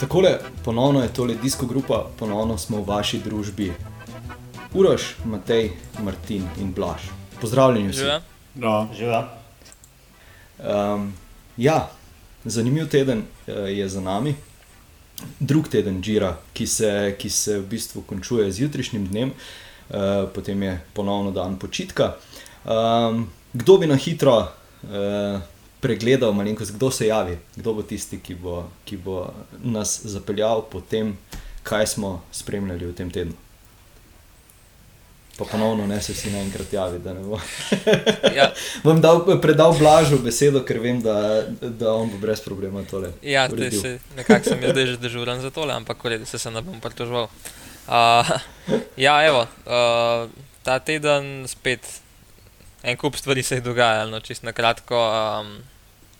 Takole, ponovno je tole disko grupa, ponovno smo v vaši družbi. Uroš, Matej, Martin in Blaž. Pozdravljeni vsi. Živijo? No, Živa. Um, ja, zanimiv teden uh, je za nami. Drug teden Džira, ki se, ki se v bistvu končuje z jutrišnjim dnem, uh, potem je ponovno dan počitka. Um, kdo bi na hitro uh, pregledal, malenkost, kdo se javi, kdo bo tisti, ki bo, ki bo nas zapeljal po tem, kaj smo spremljali v tem tednu. Pa ponovno ne se vsi naenkrat javi, da ne bo. Ja, Bom dal, predal Blažu besedo, ker vem, da, da on bo brez problema tole. ja se, nekako sem jaz že dežuren za tole, ampak redu se, se ne bom pritoževal. Uh, ja, evo, uh, ta teden spet en kup stvari se je dogajalo, no, čist na kratko. Um,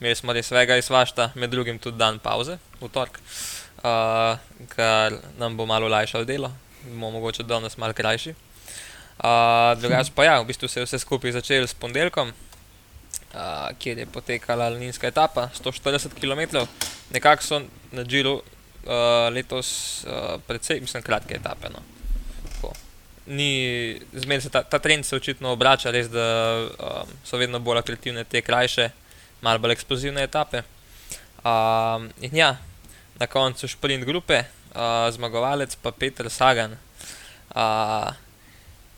imeli smo res vega iz vašta, med drugim tudi dan pauze, v torek, uh, kar nam bo malo olajšalo delo, bomo mogoče danes malo krajši. Uh, drugače pa ja, v bistvu se je vse skupaj začelo s ponedeljkom, uh, kjer je potekala linijska etapa, 140 km. Nekako so na Džilu uh, letos uh, precej, mislim, kratke etape. No. Tako. Ni, se ta, ta trend se očitno obrača, res da um, so vedno bolj atraktivne te krajše, malo bolj eksplozivne etape. Um, in ja, na koncu šprint grupe, uh, zmagovalec pa Peter Sagan. Uh,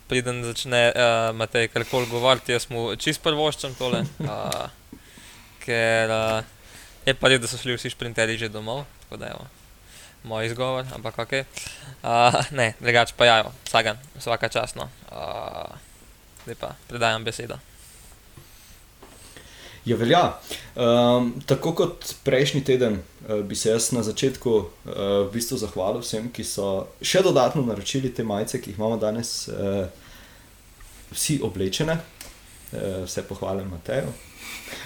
Preden začne uh, Matej karkoli govoriti, jaz mu čist prvoščam tole, uh, ker uh, je pa res, da so šli vsi šprinterji že domov, tako da je moj izgovor, ampak ok. Uh, ne, drugače pa jajo, Sagan, vsaka časno. Uh, zdaj pa predajam besedo. Ja, velja. Um, tako kot prejšnji teden, uh, bi se jaz na začetku uh, v bistvu zahvalil vsem, ki so še dodatno naročili te majice, ki jih imamo danes uh, vsi oblečene. Uh, vse pohvale Mateju.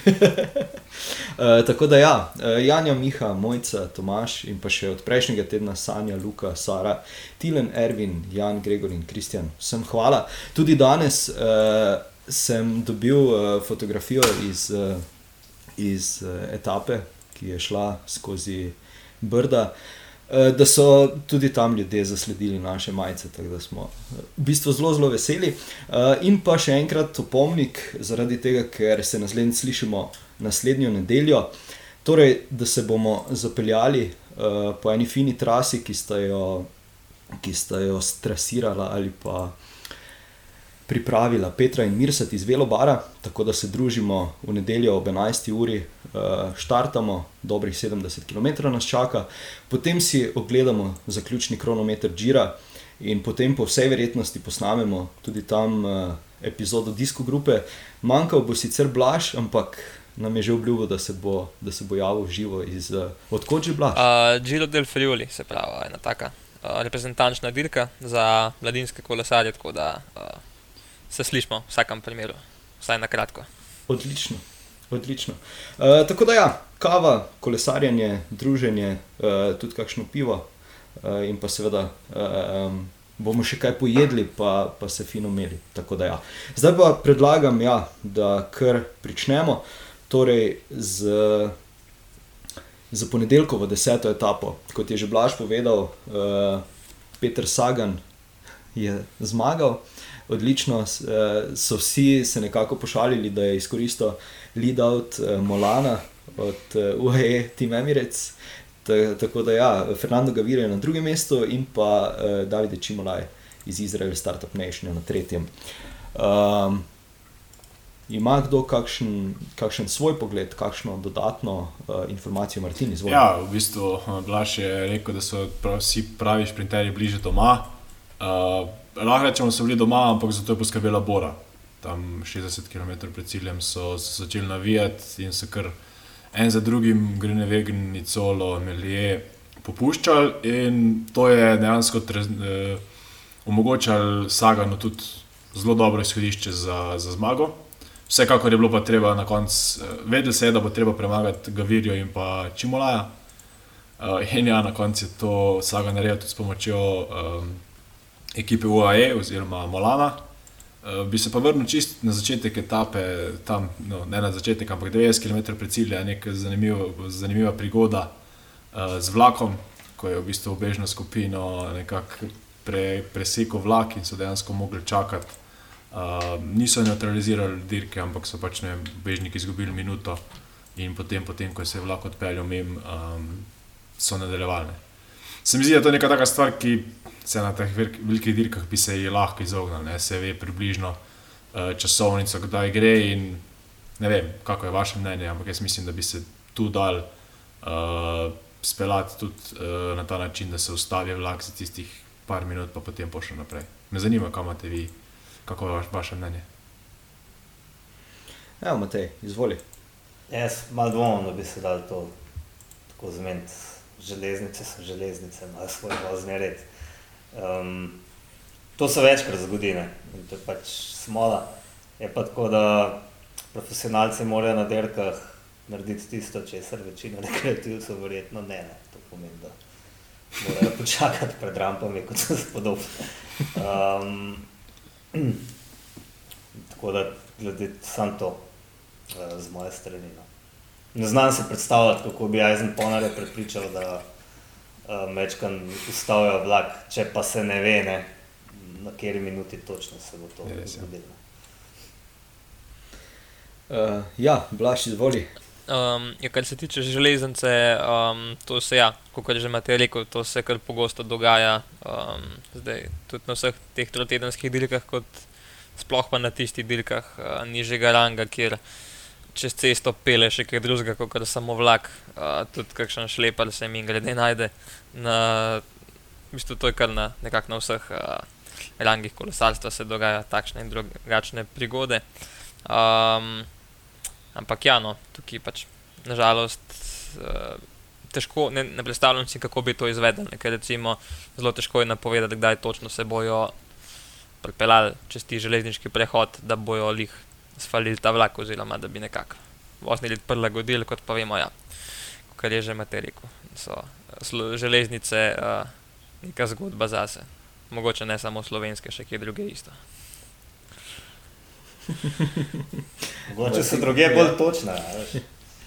Uh, tako da ja, uh, Janja, Miha, Mojca, Tomaš in pa še od prejšnjega tedna Sanja, Luka, Sara, Tilen, Ervin, Jan, Gregor in Kristjan. Vsem hvala. Tudi danes uh, sem dobil uh, fotografijo iz, uh, iz uh, etape, ki je šla skozi Brda. Uh, da so tudi tam ljudje zasledili naše majice, tako da smo uh, v bistvu zelo, zelo veseli. Uh, in pa še enkrat opomnik, zaradi tega, ker se naslednjič slišimo naslednjo nedeljo, torej, da se bomo zapeljali po eni fini trasi, ki sta jo, ki sta jo strasirala ali pa pripravila Petra in Mirsat iz Velobara, tako da se družimo v nedeljo ob 11. uri, uh, štartamo, dobrih 70 km nas čaka, potem si ogledamo zaključni kronometer Džira in potem po vsej verjetnosti posnamemo tudi tam uh, epizodo Disko grupe. Manjkal bo sicer Blaž, ampak nam je že obljubil, da se bo, da se bo javil živo iz uh, odkot že Blaž. Uh, Giro del Friuli, se pravi, ena taka uh, reprezentančna dirka za mladinske kolesarje, tako da uh, se slišmo v vsakem primeru, vsaj na kratko. Odlično. Odlično. Uh, tako da, ja, kava, kolesarjenje, druženje, uh, tudi kakšno pivo, uh, in pa seveda uh, bomo še kaj pojedli, pa, pa se fino imeli. Ja. Zdaj pa predlagam, ja, da kar pričnemo. Torej, z, z ponedeljkovo deseto etapo, kot je že Blaž povedal, uh, Peter Sagan je zmagal. Odlično eh, so vsi se nekako pošalili, da je izkoristil lead-out eh, Molana od eh, UAE Team Emirates. Ta- Tako da ja, Fernando Gavir je na drugem mestu in pa eh, Davide Čimolaj iz Izrael Startup Nation na tretjem. Um, ima kdo kakšen, kakšen svoj pogled, kakšno dodatno uh, informacijo, Martin, izvolite? ja, v bistvu Blaž je rekel, da so prav, vsi pravi šprinterji bliže doma. Uh, lahko rečemo, da so bili doma, ampak zato je poskrbela Bora. Tam 60 km pred ciljem so se začeli navijati in se kar en za drugim, Grine Vegen, Nicolo, Melije, popuščali. In to je dejansko tre, eh, omogočalo Saganu tudi zelo dobro izhodišče za, za zmago. Vsekakor je bilo pa treba na koncu, eh, vedeli se je, da bo treba premagati Gavirjo in pa Čimolaja. Uh, in ja, na koncu je to Saga naredil tudi s pomočjo um, ekipe UAE oziroma Molana. Uh, bi se pa vrnil čist na začetek etape, tam, no, ne na začetek, ampak 90 km pred ciljem, neka zanimiva, zanimiva prigoda uh, z vlakom, ko je v bistvu obežno skupino nekako pre, presekal vlak in so dejansko mogli čakati. Uh, niso neutralizirali dirke, ampak so pač ne, bežniki izgubili minuto in potem, potem ko se je vlak odpeljal mem, um, so nadaljevali. Se mi zdi, da je to neka taka stvar, ki se na teh velikih dirkah bi se ji lahko izognil, ne? se ve približno uh, časovnico, kdaj gre in ne vem, kako je vaše mnenje, ampak jaz mislim, da bi se tu dal uh, speljati tudi uh, na ta način, da se ustavi vlak za tistih par minut, pa potem pošlje naprej. Me zanima, kam imate vi, kako je vaš, vaše mnenje. Ja, Matej, izvoli. Jaz malo dvomim, da bi se dal to tako zmeniti. Železnice so železnice, imajo svoj vozni red. Um, to se večkrat zgodi, ne? in to je pač smola. Je pa tako, da profesionalci morajo na derkah narediti tisto, česar večina rekreativcev verjetno ne. ne. To pomeni, da morajo počakati pred rampami, kot so spodobni. Um, tako da, glede samo to, uh, z moje strani. No. Ne znam si predstavljati, kako bi Ponare prepričal, da mečkan ustavijo vlak, če pa se ne ve, ne, na kateri minuti točno se bo to zgodilo. Uh, ja, Blaž, izvoli. Um, ja, kar se tiče železnice, um, to se, ja, kot že imate rekel, to se kar pogosto dogaja. Um, zdaj, tudi na vseh teh trotedenskih dirkah, kot sploh pa na tistih dirkah uh, nižjega ranga, kjer čez cesto pele še kaj drugega, kot samo vlak, uh, tudi kakšen šlepar se mi grede najde. Na, v bistvu to je kar na, na vseh uh, rangih kolesarstva se dogaja takšne in drugačne prigode. Um, ampak ja, no, tukaj pač nažalost. Uh, Težko, ne, ne predstavljam si, kako bi to izvedli. Ker recimo zelo težko je napovedati, kdaj točno se bojo pripeljali čez ti železniški prehod, da bojo jih spalili ta vlak, oziroma da bi nekako vozni red prilagodili, kot pa vemo, ja, kar je že materiko. So slo, železnice uh, neka zgodba zase. Mogoče ne samo slovenske, še kje druge isto. Mogoče so druge bolj točne.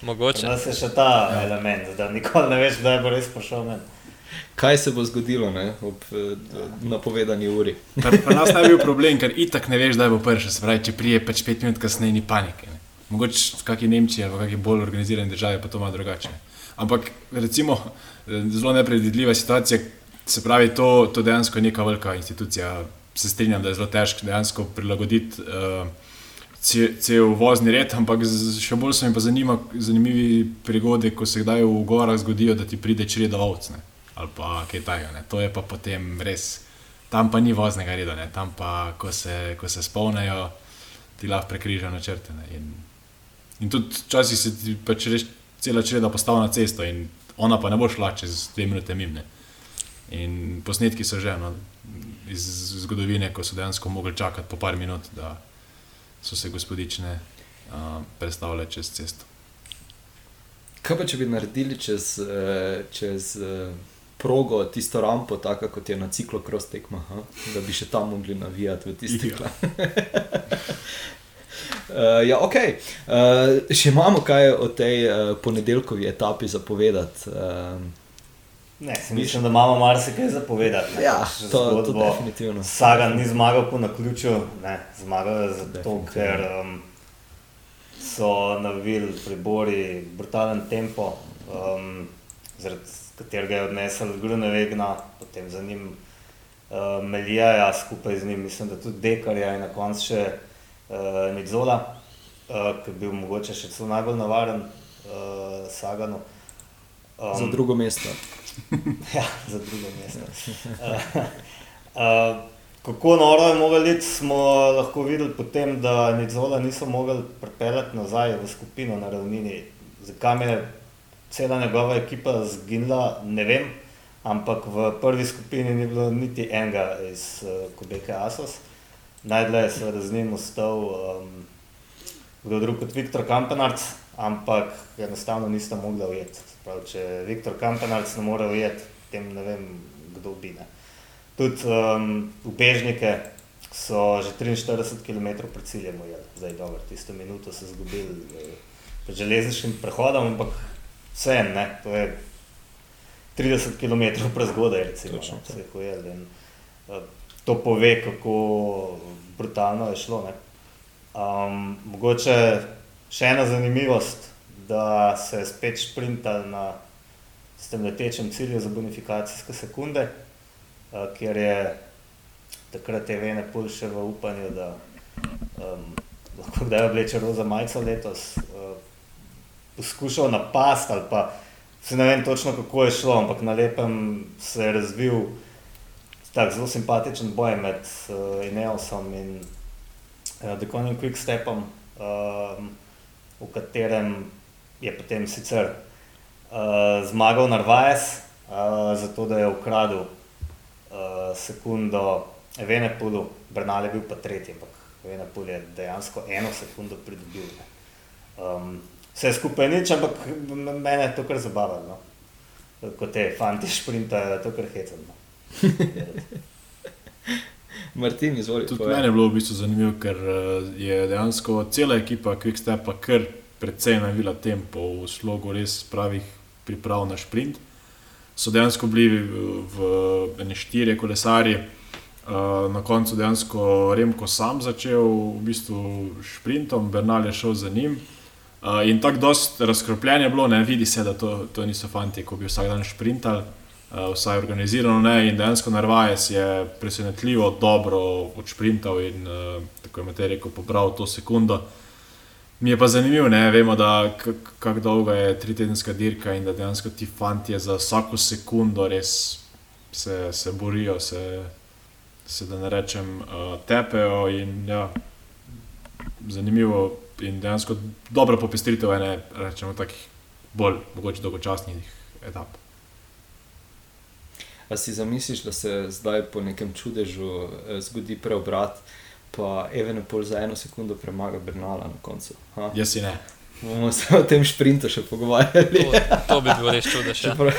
Mogoče. Da se še ta element, da nikoli ne veš, kdaj bo res prišel men. Kaj se bo zgodilo ne, ob eh, napovedani uri? Pri nas je bil problem, ker itak ne veš, kdaj bo prišel. Spravi, če prije pač pet minut kasneje, ni panike. Ne. Mogoče kakšni Nemčiji ali kakšni bolj organizirani državi pa to malo drugače. Ampak recimo zelo nepredvidljiva situacija, se pravi, to, to dejansko je neka velika institucija. Se strinjam, da je zelo težko dejansko prilagoditi. Uh, cel vozni red, ampak še bolj so mi pa zanima, zanimivi prigodi, ko se kdaj v gorah zgodijo, da ti pride čreda ovc ali pa kaj takega. To je pa potem res, tam pa ni voznega reda, ne? tam pa, ko se, ko se spolnejo, ti lahko prekrižajo načrte. In, in tudi včasih se ti pač res cela čreda postavlja na cesto in ona pa ne bo šla čez dve minute mimne. In posnetki so že no, iz zgodovine, ko so dejansko mogli čakati po par minut. Da, so se gospodične uh, predstavljale čez cesto. Kaj pa če bi naredili čez, čez progo tisto rampo, tako kot je na ciklu cross tekma, ha? da bi še tam mogli navijati v tisti Ja. klan? Uh, ja, ok. Uh, še imamo kaj o tej uh, ponedeljkovi etapi zapovedati. Uh, Ne, mislim, da imamo marsikaj zapovedati. ne, ja, to, to zgodbo. definitivno. Sagan ni zmagal po naključju, ne, zmagal je zato, ker um, so navili pribori brutalen tempo, um, zaradi katerega je odnesel Grunewegna, potem za njim uh, Melijaja, skupaj z njim, mislim, da tudi Dekarja in na koncu še uh, Nidzola, uh, ki je bil mogoče še celo najbolj navaren uh, Saganu. Um, Za drugo mesto. Ja, za drugo mesto. Uh, uh, kako noro je mogel iti, smo lahko videli potem, da Nidzola niso mogli pripeljati nazaj v skupino na ravnini. Zakaj je cela njegova ekipa zginila, ne vem, ampak v prvi skupini ni bilo niti enega iz uh, Kubeke Asos. Najdlje je seveda z njim ostal um, kdo drug kot Viktor Kampenarc, ampak enostavno nista mogla ujeti. Pravi, če Viktor Kampenarc ne more ujeti, potem ne vem, kdo bi. Ne. Tudi um, ubežnike, so že 43 km pred ciljem ujeli, zdaj dobro, tisto minuto so izgubili eh, pred železniškim prehodom, ampak vse en, ne, to je 30 km prezgodaj, recimo, Točno ne, jih ujeli in eh, to pove, kako brutalno je šlo. Ne. Um, mogoče še ena zanimivost, da se je spet šprintal na tem letečem cilju za bonifikacijske sekunde, uh, kjer je takrat je Vene pol še v upanju, da um, lahko kdaj obleče roza majico letos, uh, poskušal napast ali pa se ne vem točno kako je šlo, ampak na lepem se je razvil tak zelo simpatičen boj med uh, Ineosom in uh, Deconim Quickstepom, um, v katerem je potem sicer uh, zmagal Narvaez, uh, zato da je ukradel uh, sekundo Venepulu, Bernal je bil pa tretji, ampak Venepul je dejansko eno sekundo pridobil. ne. Um, vse skupaj nič, ampak mene je to kar zabavalo. No? Ko te fanti šprintajo, je to kar hecno. Martin, izvoli. Tudi meni je bilo v bistvu zanimivo, ker eh, je dejansko cela ekipa Quickstepa kar precej navila tempo v slogu res pravih priprav na sprint. So dejansko bili v- v eni štirje kolesarji, eh, na koncu dejansko Remko sam začel v bistvu sprintom, Bernal je šel za njim. Uh, in tako dost razkropljen je bilo, ne vidi se, da to, to niso fanti, ko bi vsak dan sprintali, uh, vsaj organizirano ne. In dejansko Narvajes je presenetljivo dobro odsprintal in uh, tako je Matej rekel, pobral to sekundo. Mi je pa zanimivo, ne vemo, kako dolga je tri tedenska dirka in da dejansko ti fanti za vsako sekundo res se, se borijo, se, se da ne rečem, uh, tepejo in ja, zanimivo in dejansko dobra popestritev ene, rečemo, takih bolj mogoče dolgočasnih etap. A si zamisliš, da se zdaj po nekem čudežu eh, zgodi preobrat, pa Evenepol za eno sekundo premaga Bernala na koncu? Ha? Jaz si ne. Bomo se o tem sprintu še pogovarjali. To, to bi bilo res čudež. Ja. Čeprav,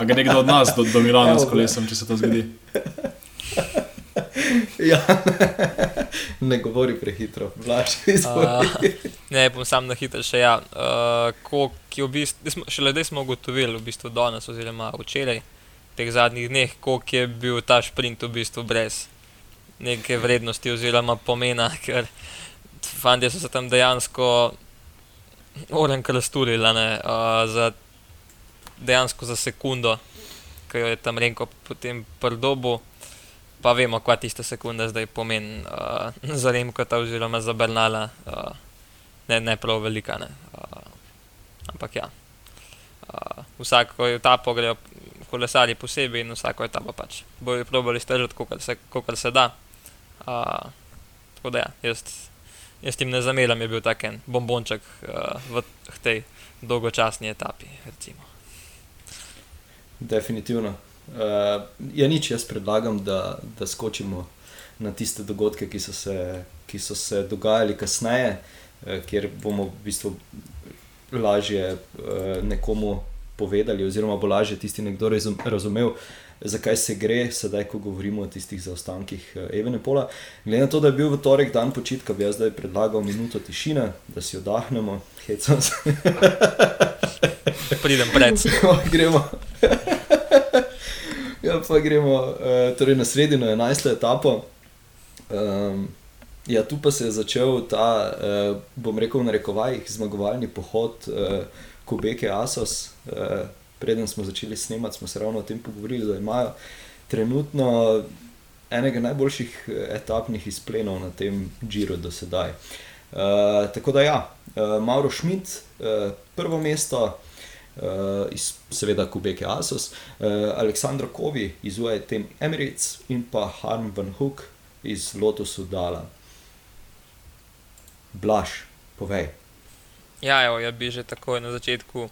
A gre nekdo od nas do, do Milana s Evo ga. kolesom, če se to zgodi? ja, ne govori prehitro, vlaš, izvoli. Ne, bom sam na hitro še ja. Uh, ko, v bistvu, šele zdaj smo ugotovili, v bistvu danes, oziroma včeraj, teh zadnjih dneh, koliko je bil ta sprint v bistvu brez neke vrednosti oziroma pomena, ker fanti so se tam dejansko oren krasturili, uh, za dejansko za sekundo, ki jo je tam Renko potem prdobu. Pa vemo, kva tista sekunda zdaj pomeni uh, za Remkota oziroma za Bernala. Uh, ne, ne prav velika. Ne. Uh, ampak ja, uh, vsako etapo grejo kolesari posebej in vsako etapo pač bojo probali stržiti, kolikor se, se da. Uh, tako da ja, jaz, jaz jim ne zameram, je bil tak en bombonček uh, v tej dolgočasni etapi. Recimo. Definitivno. Uh, ja, nič, jaz predlagam, da, da skočimo na tiste dogodke, ki so se, ki so se dogajali kasneje, uh, kjer bomo v bistvu lažje uh, nekomu povedali, oziroma bo lažje tisti nekdo razum, razumel, zakaj se gre, sedaj, ko govorimo o tistih zaostankih uh, Evenepola. Glede na to, da je bil v torek dan počitka, bi jaz zdaj predlagal minuto tišine, da si oddahnemo, hecam se. Pridem pred. Pa gremo. Ja, pa gremo uh, torej na sredino 11. etapo. Um, ja, tu pa se je začel ta, uh, bom rekel, na rekovajih zmagovalni pohod uh, Kubeke Asos. Uh, preden smo začeli snemati, smo se ravno o tem pogovorili, da imajo trenutno enega najboljših etapnih izplenov na tem Giro do sedaj. Uh, tako da, ja, uh, Mauro Schmidt, uh, prvo mesto, iz seveda Kubeke Asos, uh, Aleksandr Kovi iz UAE Emirates in pa Harm Van Hook iz Lotusu Dala. Blaž, povej. Ja, evo, jaz bi že takoj na začetku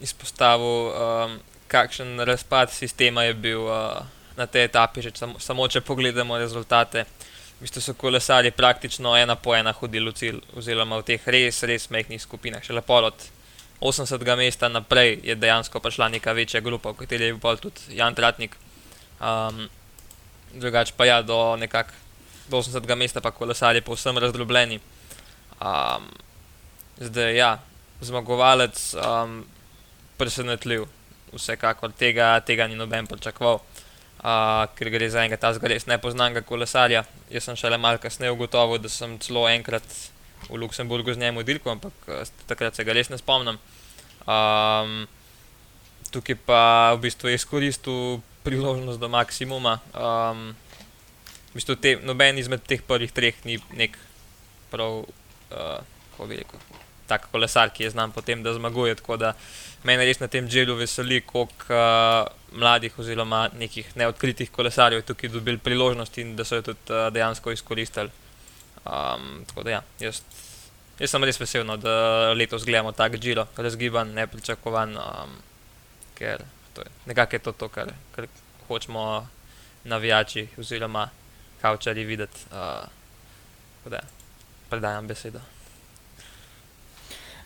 izpostavil, um, kakšen razpad sistema je bil uh, na tej etapi. Že samo, samo če pogledamo rezultate, v bistvu so kolesari praktično ena po ena hodili v cilj, oziroma v teh res, res mehkih skupinah. Šele pol od 80. mesta naprej je dejansko prišla neka večja grupa, v kateri je bil tudi Jan Tratnik. Um, drugače pa ja, do nekak do 80. mesta pa kolesarji povsem razdrobljeni. Um, zdaj ja, zmagovalec um, presenetljiv, vsekakor tega, tega ni noben pričakoval. Uh, ker gre za enega tazga res nepoznanega kolesarja. Jaz sem šele malo kasneje ugotovil, da sem celo enkrat v Luksemburgu z njim odilko, ampak uh, takrat se ga res ne spomnim. Um, tukaj pa v bistvu je izkoristil priložnost do maksimuma. Um, v bistvu te, noben izmed teh prvih treh ni nek prav, uh, kako bi rekel, tak kolesar, ki je znan po tem, da zmaguje. Tako da mene res na tem delu veseli, koliko uh, mladih oziroma nekih neodkritih kolesarjev tukaj dobili priložnost in da so jo tudi uh, dejansko izkoristili. Um, tako da ja, jaz, jaz sem res vesel, no, da letos gledamo tako delo, razgiban, nepričakovan, um, ker to je, nekako je to, to kar, kar hočemo navijači oziroma kaučari videti. Uh, da predajam besedo.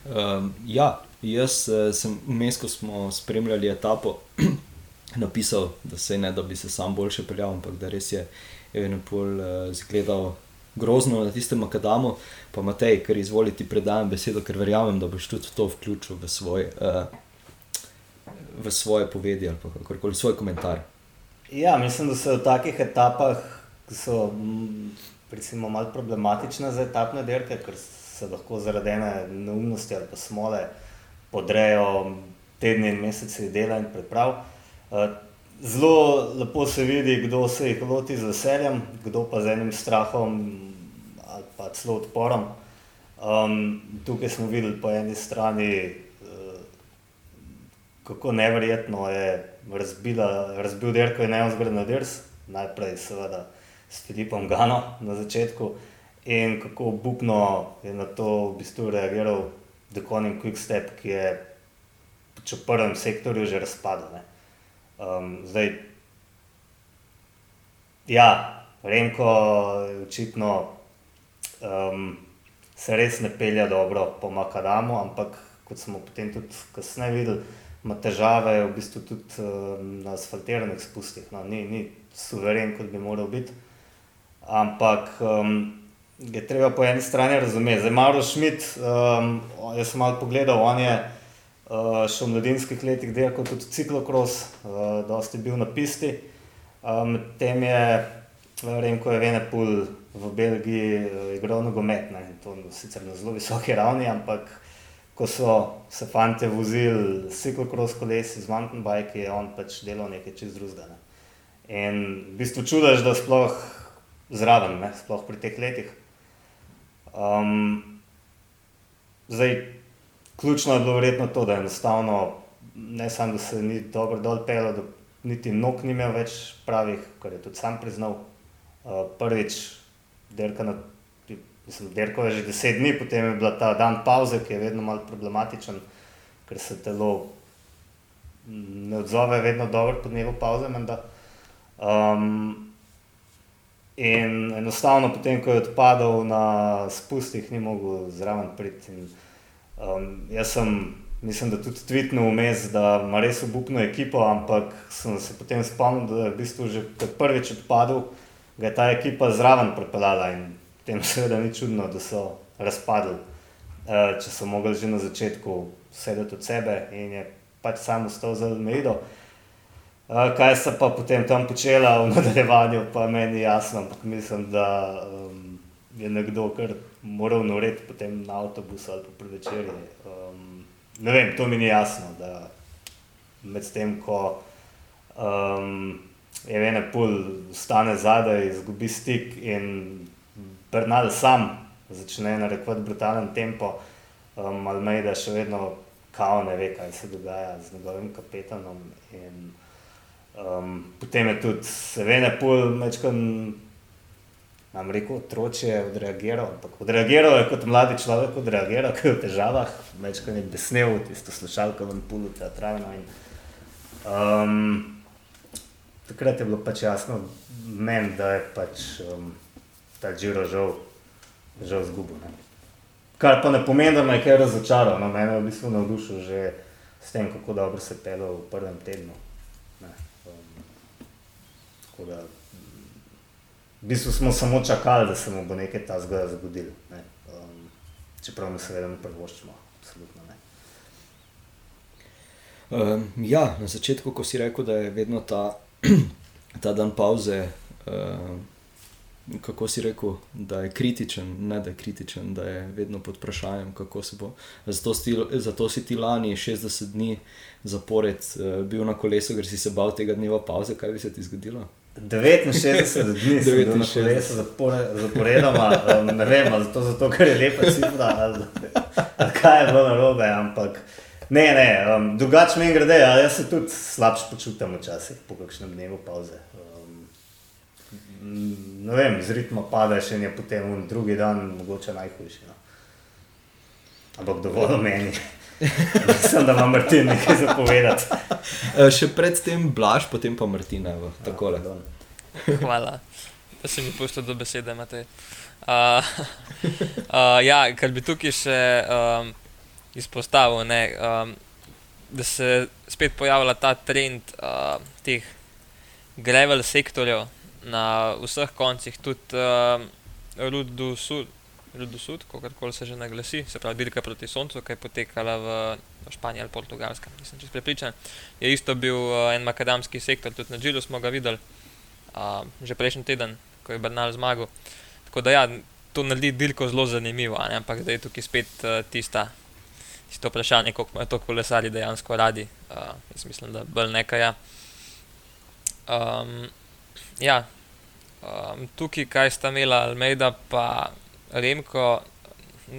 Um, ja, jaz uh, sem vmes, ko smo spremljali etapo, napisal, da se ne da bi se sam boljše peljal, ampak da res je Evenopol uh, izgledal grozno na tistem makadamu. Pa Matej, ker izvoliti predajam besedo, ker verjamem, da boš tudi to vključil v, svoj, uh, v svoje povedi ali kakorkoli svoj komentar. Ja, mislim, da so v takih etapah, ki so recimo malo problematične za etapne dirke, ker se lahko zaradi ene neumnosti ali pa smole podrejo tedni in meseci dela in priprav. Eh, zelo lepo se vidi, kdo se jih loti z veseljem, kdo pa z enim strahom ali pa celo odporom. Um, tukaj smo videli po eni strani, uh, kako nevrjetno je razbila, razbil Derko in Neosgred na Dirs, najprej seveda s Filipom Gano na začetku in kako obupno je na to v bistvu reagiral Dekonin Quickstep, ki je v prvem sektorju že razpadel. Zdaj, ja, Renko je očitno um, se res ne pelja dobro po Makadamu, ampak kot smo potem tudi kasneje videli, ima težave v bistvu tudi um, na asfaltiranih spustih. No, ni, ni suveren, kot bi moral biti. Ampak um, je treba po eni strani razumeti. Zdaj, Maro Šmit, um, jaz sem malo pogledal, on je uh, še v mladinskih letih delal tudi ciklokros, uh, dosti bil na pisti. Um, tem je Renko Evenepul v Belgiji uh, igral nogomet, ne, to sicer na zelo visoki ravni, ampak ko so se fanti vozili ciklokros kolesi, z mountain bike, je on pač delal nekaj čez drugega. Ne. In v bistvu čudaš, da sploh zraven, ne, sploh pri teh letih. Um, zdaj, ključno je bilo verjetno to, da enostavno, ne samo da se ni dobro dol pel, da niti nog ni imel več pravih, kar je tudi sam priznal. Uh, prvič, derka na, mislim, derko je že deset dni, potem je bila ta dan pauze, ki je vedno malo problematičen, ker se telo ne odzove vedno dobro pod njegovo pauze. Um, in enostavno, potem, ko je odpadal na spustih, ni mogel zraven priti. Um, jaz sem, mislim, da tudi tvitnil vmes, da ima res obupno ekipo, ampak sem se potem spomnil, da je v bistvu že prvič odpadel, ga je ta ekipa zraven pripeljala in tem seveda ni čudno, da so razpadli, uh, če so mogli že na začetku sedeti od sebe in je pač sam ostal za Almeido. Uh, kaj se pa potem tam počela v nadaljevanju, pa meni jasno, ampak mislim, da um, je nekdo kar moral noreti potem na avtobus ali pa večer. Um, ne vem, to mi ni jasno, da med tem, ko um, je ena pol stane zadaj, izgubi stik in Bernal sam začne narekovati brutalen tempo, um, ali me da še vedno kao ne ve, kaj se dogaja z njegovim kapetanom. In, um, potem je tudi, se ve, ne pol, mečkam nam rekel, otroče odreagiral. Ampak odreagiral je kot mladi človek, odreagiral je v težavah, večkrat je besnel, tisto slušalko v pulu teatralno. In, um, takrat je bilo pač jasno meni, da je pač um, ta žiro žal, žal zgubil. Ne. Kar pa ne pomeni, da me je kaj razočaral, no, mene je v bistvu navdušil že s tem, kako dobro se je pelil v prvem tednu. Ne, um, tako da v bistvu smo samo čakali, da se mu bo nekaj ta zgoda zgodil. Ne. Um, čeprav mi seveda ne prvoščimo, absolutno ne. Um, ja, na začetku, ko si rekel, da je vedno ta, ta dan pauze, um, kako si rekel, da je kritičen, ne da je kritičen, da je vedno pod vprašanjem, kako se bo. Zato, sti, zato si ti lani 60 dni zapored uh, bil na kolesu, ker si se bal tega dneva pauze, kaj bi se ti zgodilo? 69 dni sem bil na 69. kolesu zapore, zaporedoma, um, ne vem, ali zato, zato, ker je lepa cifra, ali, ali kaj je bilo narobe, ampak ne, ne, um, drugače mi grede, ja, jaz se tudi slabše počutim včasih po kakšnem dnevu pauze. Um, ne vem, iz ritma padeš in je potem drugi dan mogoče najhujši. No. Ampak dovolj meni. Mislim, da ima Martin nekaj zapovedati. Uh, še predtem Blaž, potem pa Martina, evo, takole. Pardon. Hvala, da si mi pustil do besede, Matej. Uh, uh, ja, kar bi tukaj še um, izpostavil, ne, um, da se spet pojavlja ta trend uh, teh gravel sektorjev na vseh koncih, tudi um, Rudu Sud. Rudosud, kako se že naglasi, se pravi, dirka proti Soncu, ki je potekala v, Španiji ali Portugalskem, nisem čest prepričan. Je isto bil uh, en makadamski sektor, tudi na Džilu smo ga videli, uh, že prejšnji teden, ko je Bernal zmagal. Tako da ja, to naredi dirko zelo zanimivo, ne? ampak zdaj je tukaj spet uh, tista, tisto vprašanje, koliko imajo to kolesari dejansko radi. Uh, jaz mislim, da bolj nekaj. Ja. Um, ja. Um, tukaj, kaj sta imela Almeida, pa Remko,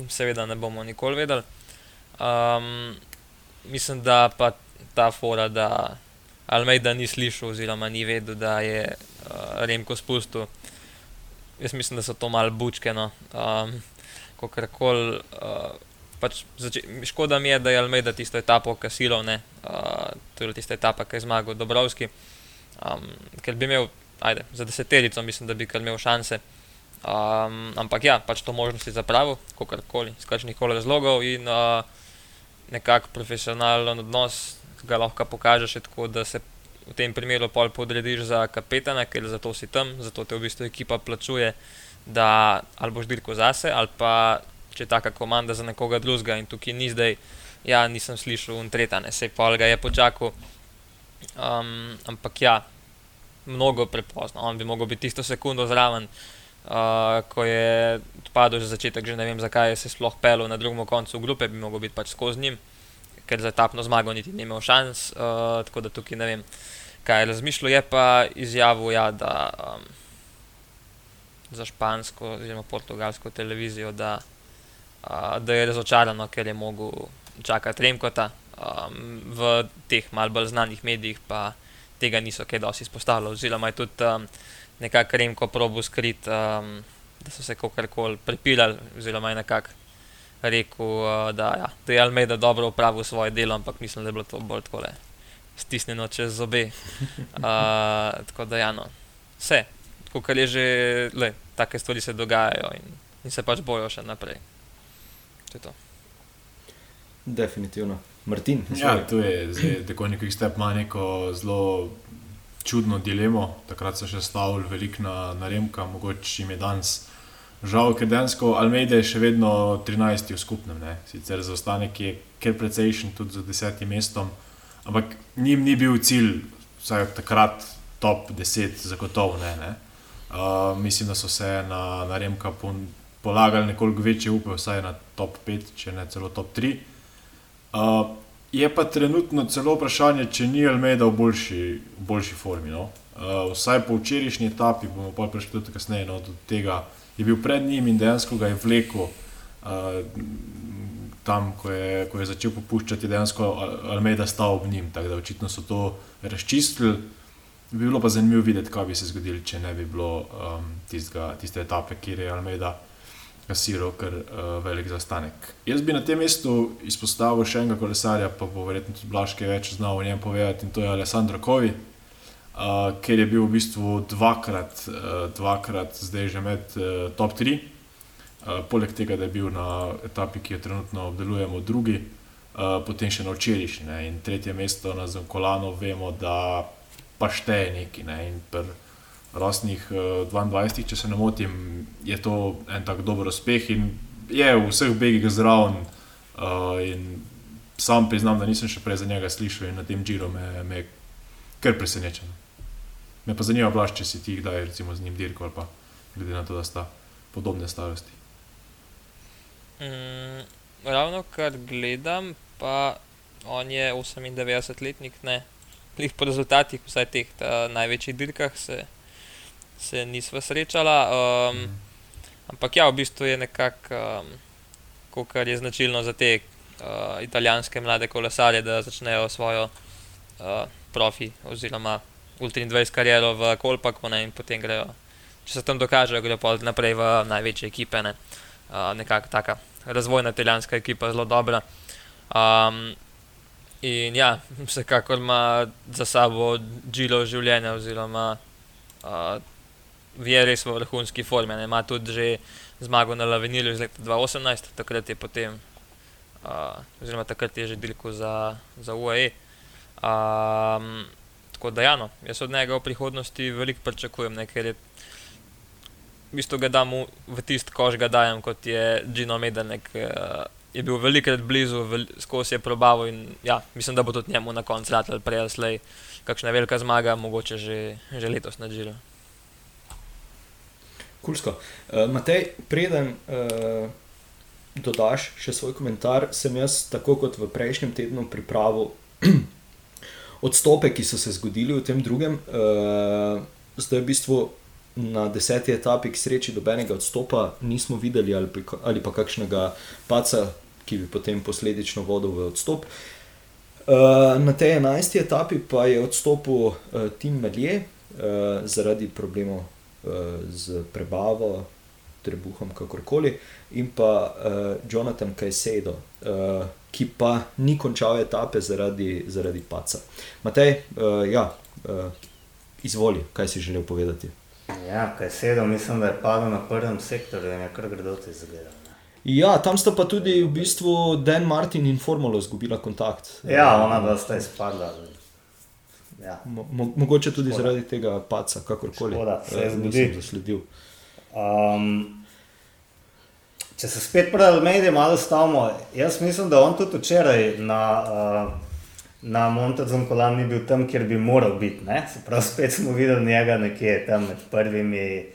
seveda ne bomo nikoli vedeli. Um, mislim, da pa ta fora, da Almeida ni slišal, oziroma ni vedel, da je uh, Remko spustil. Jaz mislim, da so to malo bučke. No. Um, Kakorkoli. Uh, pač zače- škoda mi je, da je Almeida tisto etapo kasilov, uh, to je tista etapa, ki je zmagal Dobrovski. Um, ker bi imel, ajde, za deseterico, mislim, da bi kar imel šanse. Um, ampak ja, pač to možnost je zapravil, kakorkoli, iz kakšnih koli razlogov in uh, nekako profesionalen odnos ga lahko pokažeš še tako, da se v tem primeru pol podrediš za kapetana, ker zato si tam, zato te v bistvu ekipa plačuje, da ali boš dirko zase, ali pa če je taka komanda za nekoga drugega in tukaj ni zdaj, ja, nisem slišal in tretane, se pol ga je počakal. Um, ampak ja, mnogo prepozno, on bi mogel biti tisto sekundo zraven. Uh, ko je odpadel že začetek, že ne vem, zakaj je se sploh pelil na drugem koncu grupe, bi mogel biti pač skozi njim, ker za etapno zmago niti ni imel šans. Uh, tako da tukaj ne vem, kaj je razmišljal. Je pa izjavil, ja, da um, za špansko oziroma portugalsko televizijo, da, uh, da je razočarano, ker je mogel čakati Remkota. Um, v teh malce bolj znanih medijih pa tega niso kaj dosti izpostavljali, oziroma je tudi um, nekako Remko probo skrit, um, da so se kakorkoli prepirali, oziroma je nekako rekel, uh, da, ja, da je Almeida dobro upravil svoje delo, ampak mislim, da je bilo to bolj tako stisnjeno čez zobe. Uh, tako da, ja, no, vse, kot je že, le, take stvari se dogajajo in, in se pač bojo še naprej. To je to. Definitivno. Martin, Ja, to je zdaj, tako neki step ima neko zelo čudno dilemo. Takrat so še stavili veliko na, na Remka, mogoče jim je danes žal, ker dejansko Almeida je še vedno 13 v skupnem. Ne? Sicer zaostanek je kar precejšen, tudi za desetim mestom, ampak njim ni bil cilj, vsaj takrat, top 10, zagotovo ne. ne? Uh, mislim, da so se na, na Remka pon- polagali nekoliko večje upe, vsaj na top 5, če ne celo top 3. Uh, je pa trenutno celo vprašanje, če ni Almeida v boljši, v boljši formi. No? Uh, vsaj po včerajšnji etapi, bomo pa prišli tudi kasneje no, do tega, je bil pred njim in dejansko ga je vlekel. Uh, tam, ko je, ko je začel popuščati, dejansko Al- Almeida stal ob njim, tako da očitno so to razčistili. Bi bilo pa zanimivo videti, kaj bi se zgodilo, če ne bi bilo um, tistega, tiste etape, kjer je Almeida kasiral kar uh, velik zastanek. Jaz bi na tem mestu izpostavil še enega kolesarja, pa bo verjetno tudi Blaške več znal o njem povedati, in to je Alessandro Kovi, uh, ker je bil v bistvu dvakrat, uh, dvakrat zdaj že med uh, top 3. Uh, poleg tega, da je bil na etapi, ki jo trenutno obdelujemo, drugi, uh, potem še na včerajšnji in tretje mesto na Zankolano, vemo, da pa šteje neki. Ne, in pri rosnih uh, 22, če se ne motim, je to en tak dober uspeh in je v vseh begih zraven. Uh, sam priznam, da nisem še prej za njega slišal in na tem džiru me, je kar presenečen. Me pa zanima, blaš, če si ti kdaj recimo z njim dirkal ali pa glede na to, da sta podobne starosti. Mm, ravno kar gledam, pa on je 98-letnik, ne. Po rezultatih, vsaj teh največjih dirkah, se, se nisva srečala. Um, mm. Ampak ja, v bistvu je nekako, um, kar je značilno za te uh, italijanske mlade kolesarje, da začnejo svojo uh, profi oziroma Ultra 20 kariero v Kolpaku ne, in potem grejo, če se tam dokažejo, grejo pa naprej v največje ekipe. Ne. Uh, nekako taka razvojna italijanska ekipa, zelo dobra. Um, in ja, vsekakor ima za sabo džilo življenja, oziroma uh, je res v vrhunski formi. Ne. Ima tudi že zmago na Lavinilju iz leta 2018, takrat je potem uh, oziroma takrat je že delko za, za UAE. Um, tako da, ja, no, jaz od njega v prihodnosti veliko pričakujem, ne, ker je v bistvu ga dam v, tisti koš, ga dajem kot je Gino Medenek. Uh, Je bil velikokrat blizu, vel, skozi je probavo in ja, mislim, da bo tudi njemu na koncu rad ali prej ali slej kakšna velika zmaga, mogoče že, že letos na Džilu. Kulsko. Uh, Matej, preden uh, dodaš še svoj komentar, sem jaz, tako kot v prejšnjem tednu, pripravil odstope, ki so se zgodili v tem drugem. Uh, zdaj, v bistvu na deseti etapi, k sreči, dobenega odstopa nismo videli, ali, ali pa kakšnega paca, ki bi potem posledično vodil v odstop. Uh, na tej enajsti etapi pa je odstopil uh, Tim Melje uh, zaradi problemov z prebavo, trebuhom, kakorkoli, in pa uh, Jonathan Kajsedo, uh, ki pa ni končal etape zaradi, zaradi paca. Matej, uh, ja, uh, izvoli, kaj si želel povedati. Ja, Kajsedo, mislim, da je padel na prvem sektorju in je kar grdo ti zagledal. Ja, tam sta pa tudi v bistvu Dan Martin in Formula izgubila kontakt. Ja, ona dva sta izpadla. Ja. Mo mogoče tudi Škoda. zaradi tega paca, kakorkoli. Škoda, se je zgodil. Um, če se spet pri Almeidi malo stavimo, jaz mislim, da on tudi včeraj na, uh, na Montezum kolan ni bil tam, kjer bi moral biti. Prav spet smo videli njega nekje tam med prvimi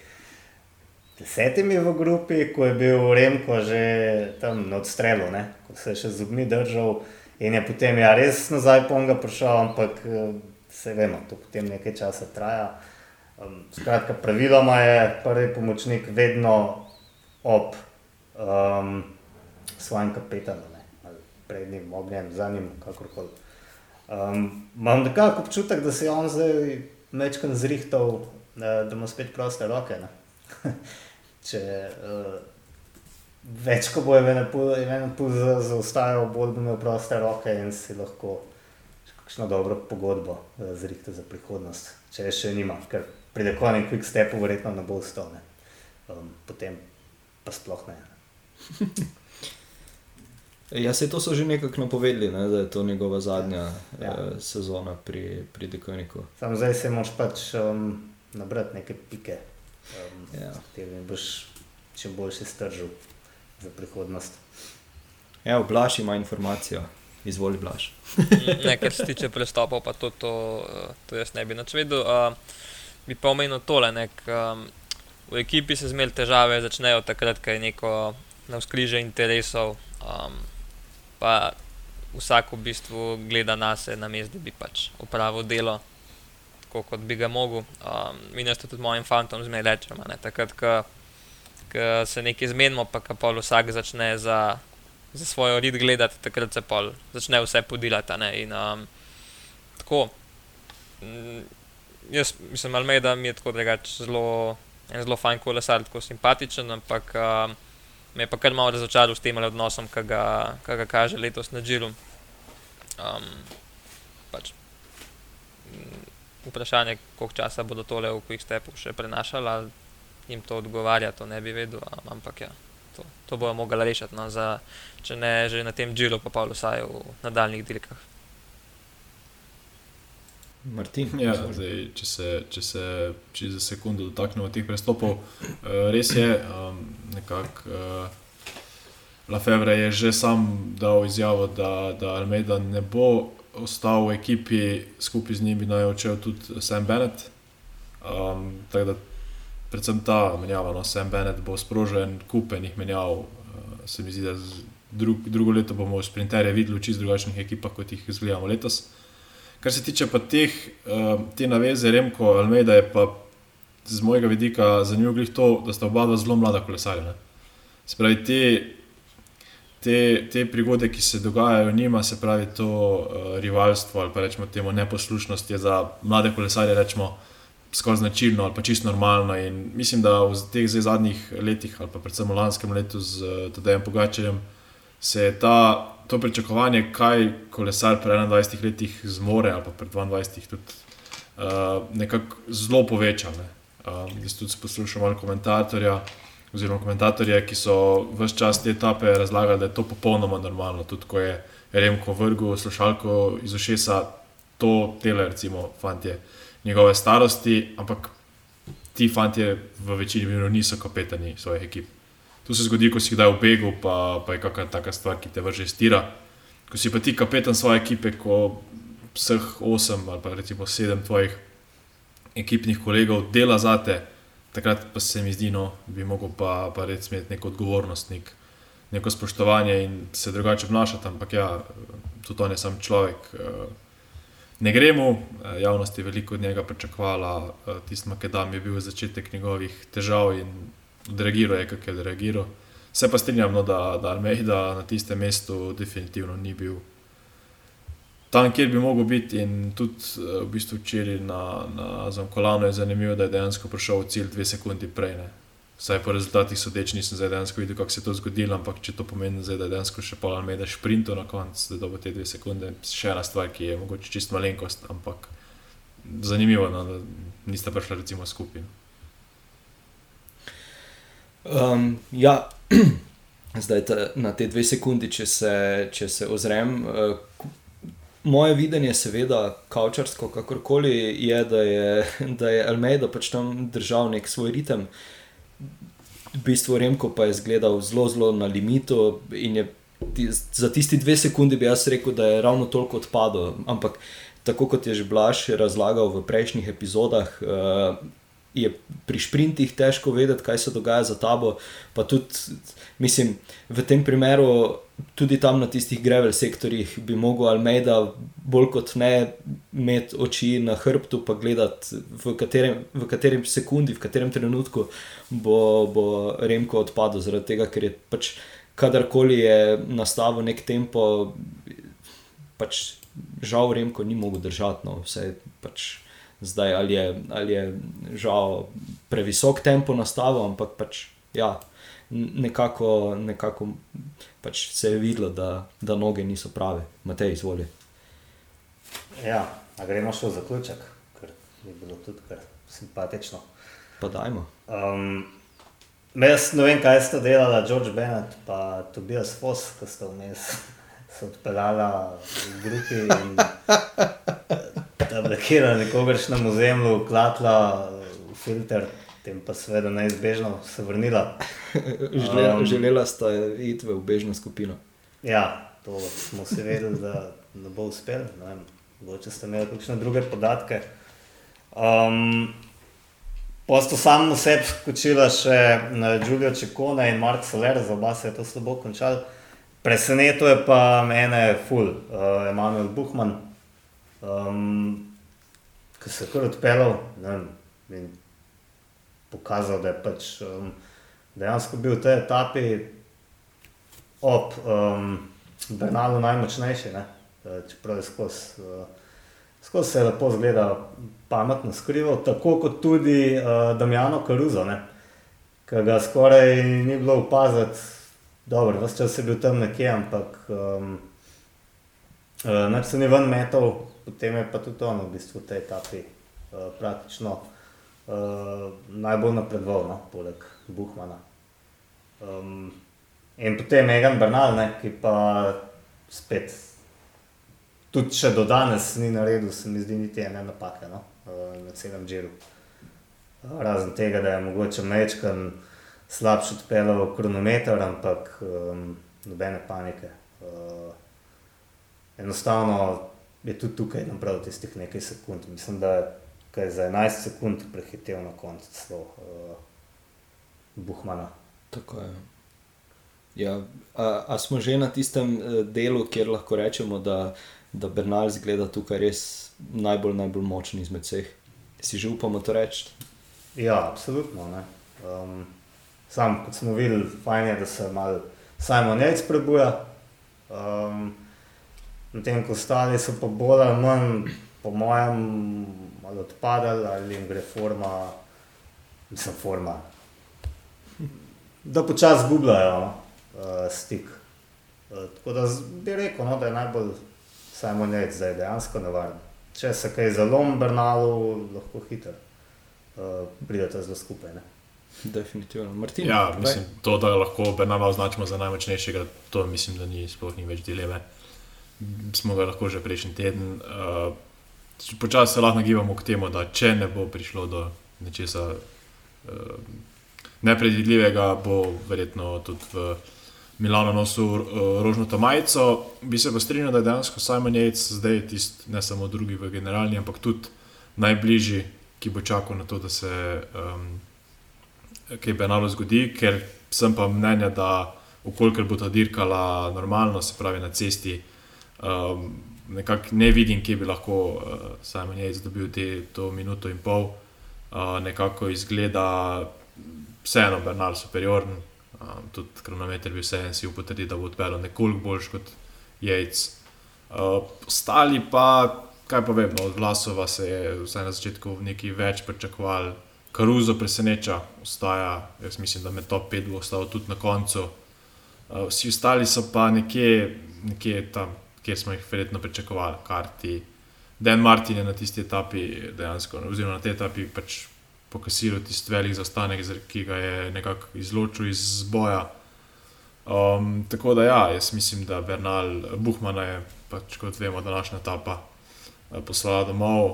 desetimi v grupi, ko je bil Remko že tam na odstrelu, ne? ko se je še zubmi držal in je potem ja res nazaj ponga prišel, ampak se vemo, to potem nekaj časa traja. Um, skratka, praviloma je prvi pomočnik vedno ob um, svojem kapetanu, prednjim ognjem, za njim, kakorkoli. Um, imam nekako občutek, da se je on zdaj večkrat zrihtal, da ima spet proste roke. Če uh, več, ko bo eno pol zaostajal, bolj bo imel proste roke in si lahko kakšno dobro pogodbo uh, zrihtal za prihodnost, če še nima. Ker pride konec quick stepu, verjetno ne bo ustal, um, potem pa sploh ne. Ja, se to so že nekako napovedali, ne, da je to njegova zadnja Ja. uh, sezona pri, pri Dekoniku. Samo zdaj se moraš pač um, nabrati neke pike, um, Ja. s katerimi boš čim boljši stržil za prihodnost. Ja, Blaž ima informacijo, izvoli Blaž. ne, kar se tiče prestopov, pa to, to, eh, to jaz ne bi načvedel. Uh, bi pa omenil tole, nek, um, v ekipi se zmeraj težave začnejo takrat, ko je neko navskrižje interesov, um, pa vsak v bistvu gleda na sebe, na mestu, da bi pač upravil delo tako, kot bi ga mogel. Um, mi nas tudi mojim fantom zmeraj rečemo, ne, takrat, ko, ko se nekaj zmenimo, pa ko pol vsak začne za. Za svojo rit gledati, takrat se pol začne vse podilati. In, um, tako, mm, jaz mislim, Almeida mi je tako zelo, zelo fajn kolesar, tako simpatičen, ampak uh, me je pa kar malo razočaral s tem odnosom, ki ga, ki ga kaže letos na Džiru. Um, pač, mm, vprašanje, koliko časa bodo tole v Quick Stepu še prenašali, ali jim to odgovarja, to ne bi vedel, um, ampak ja. To, to bojo mogli rešiti, no, za, če ne že na tem Džiru, pa pa vsaj v nadaljnih dirkah. Martin. Ja, zdaj, če se, če se če za sekundo dotaknemo teh prestopov, uh, res je, um, nekako uh, Lafevre je že sam dal izjavo, da, da Almeida ne bo ostal v ekipi, skupaj z njim bi naj odšel tudi Sam Bennett. Um, tako da predvsem ta menjava, no, Sam Bennett bo sprožen, kupenih menjav. Uh, se mi zdi, da drug, drugo leto bomo sprinterje videli v čist drugačnih ekipah, kot jih izgledamo letos. Kar se tiče pa teh, uh, te naveze, Remko, Almeida je pa z mojega vidika zanimivo glih to, da sta oba dva zelo mlada kolesarja. ne. Se pravi, te, te, te prigode, ki se dogajajo njima, se pravi to uh, rivalstvo ali pa rečemo temu neposlušnost, je za mlade kolesarje rečemo skoraj značilno ali pa čisto normalno. In mislim, da v teh zadnjih letih ali pa predvsem v lanskem letu z uh, Tadejem Pogačarjem se je ta, to pričakovanje, kaj kolesar pri 21 letih zmore ali pa pri 22 tudi uh, nekako zelo povečal. Ne. Um, jaz tudi poslušam malo komentatorja, oziroma komentatorje, ki so vse čas te etape razlagali, da je to popolnoma normalno. Tudi ko je Remko vrgel slušalko iz ušesa, to tele, recimo, fantje njegove starosti, ampak ti fantje v večini primerov niso kapetani svojih ekip. To se zgodi, ko si kdaj v begu, pa, pa je kakšna taka stvar, ki te vrže iz tira. Ko si pa ti kapetan svoje ekipe, ko vseh osem ali pa recimo sedem tvojih ekipnih kolegov dela za te, takrat pa se mi zdi, no, bi mogel pa, pa res imeti neko odgovornost, nek, neko spoštovanje in se drugače obnašati. Ampak ja, tudi on je sam človek. eh, Ne gre mu, eh, javnost je veliko od njega pričakovala, eh, tisti Makedam je bil začetek njegovih težav in odreagiral je, kako je odreagiral. Se pa strinjam, no, da, da Almeida na tistem mestu definitivno ni bil tam, kjer bi mogel biti. In tudi eh, v bistvu včeraj na, na Zamkolanu je zanimivo, da je dejansko prišel cilj dve sekundi prej. Ne. Vsaj po rezultatih sodeč nisem zdaj dejansko videl, kako se je to zgodilo, ampak če to pomeni, zdaj, da dejansko še pol Almeida šprinto na koncu, da bo te dve sekunde, še ena stvar, ki je mogoče čist malenkost, ampak zanimivo, no, da nista prišla recimo skupaj. Um, ja, zdaj ta, na te dve sekundi, če se, če se ozrem. Uh, moje videnje, seveda, kavčarsko, kakorkoli je, da je, da je Almeida pač tam držal nek svoj ritem. V bistvu Remko pa je izgledal zelo, zelo na limitu in je za tisti dve sekunde bi jaz rekel, da je ravno toliko odpadel. Ampak tako kot je že Blaž razlagal v prejšnjih epizodah, uh, je pri sprintih težko vedeti, kaj se dogaja za tabo. Pa tudi, mislim, v tem primeru, tudi tam na tistih grevel sektorjih, bi mogel Almeida bolj kot ne imeti oči na hrbtu, pa gledati, v katerem, v katerem sekundi, v katerem trenutku bo, bo Remko odpadel, zaradi tega, ker je pač kadarkoli je nastavil nek tempo, pač žal Remko ni mogel držati. No, vse pač zdaj ali je, ali je žal previsok tempo nastavil, ampak pač ja. Nekako, nekako pač se je videlo, da, da noge niso prave. Matej, izvoli. Ja, a gremo še v zaključek, ker je bilo tudi kar simpatično. Pa dajmo. Um, jaz ne vem, kaj sta delala George Bennett in Tobias Foss, ki sta vmes se odpeljala v grupi in da blokirala nekogaršnjem ozemlju, klatla v filter, tem pa seveda neizbežno se vrnila. Želela, Um. želela sta iti v bežno skupino. Ja, to smo se vedeli, da ne bo uspel. Ne Mogoče ste imeli kakšne druge podatke. Um, Posto sam sebi skočila še na Julio Čekone in Mark Soler, za oba se je to slabo končalo. Presenetil je pa mene ful, uh, Emanuel Buhman, um, ki se je kar odpeljal in pokazal, da je pač um, dejansko bil v tej etapi ob um, Bernalu najmočnejši, ne? Eh, čeprav je skozi uh, skozi se lepo zgleda, pametno skrival, tako kot tudi uh, Damjano Karuzo, ki ga skoraj ni bilo opaziti. Dobro, vse čas je bil tam nekje, ampak um, uh, nič se ni ven metal, potem je pa tudi on v bistvu v tej etapi uh, praktično uh, najbolj napredoval, no? poleg Buhmana. Um, in potem Megan Bernal, ne, ki pa spet tudi če do danes ni naredil, se mi zdi niti ene napake no? na celem džiru. Razen tega, da je mogoče mečkan slabši odpeljal kronometer, ampak um, nobene panike. Uh, enostavno je tudi tukaj nabral tistih nekaj sekund. Mislim, da je za 11 sekund prehitel na koncu celo uh, Buhmana. Tako je. Ja, a, a smo že na tistem eh, delu, kjer lahko rečemo, da, da Bernal zgleda tukaj res najbolj, najbolj močen izmed vseh. Si že upamo to reči? Ja, absolutno. Um, sam, kot smo videli, fajn je, da se malo Simon Yates prebuja. Um, Medtem ko ostali so pa bolj ali manj, po mojem, malo odpadali ali jim gre forma, mislim, forma. Da počasi zgubljajo no, uh, stik. Uh, tako da bi rekel, no, da je najbolj Simon Yates zdaj dejansko nevaren. Če se kaj zalom Bernalu, lahko hitro uh, pridete zelo skupaj. Ne? Definitivno. Martin, ja, mislim, to, da lahko Bernala označimo za najmočnejšega, to mislim, da ni sploh ni več dileme smo ga lahko že prejšnji teden. Uh, Počasi se lahko nagibamo k temu, da če ne bo prišlo do nečesa uh, nepredvidljivega, bo verjetno tudi v Milano nosil uh, rožnato majico. Bi se pa strinjal, da je dejansko Simon Yates zdaj tisti, ne samo drugi v generalni, ampak tudi najbližji, ki bo čakal na to, da se um, kaj penalo zgodi, ker sem pa mnenja, da ukolikor bo ta dirkala normalno, se pravi na cesti, Um, nekako ne vidim, kje bi lahko uh, Simon Yates dobil te, to minuto in pol. Uh, nekako izgleda vseeno Bernal superioren, um, tudi kronometer bi vseeno si upotrdil, da bo odpeljal nekoliko boljš kot Yates. Uh, ostali pa, kaj pa vem, no, od glasova se je vsaj na začetku nekaj več pričakoval. Karuzo preseneča, ostaja, jaz mislim, da med top 5 bo ostal tudi na koncu. Uh, vsi ostali so pa nekje, nekje tam kjer smo jih verjetno pričakovali, karti. Dan Martin je na tisti etapi dejansko, oziroma na tej etapi pač pokasiral tisti velik zaostanek, ki ga je nekako izločil iz boja. Um, tako da ja, jaz mislim, da Bernal Buhmana je, pač, kot vemo, današnja etapa uh, poslala domov.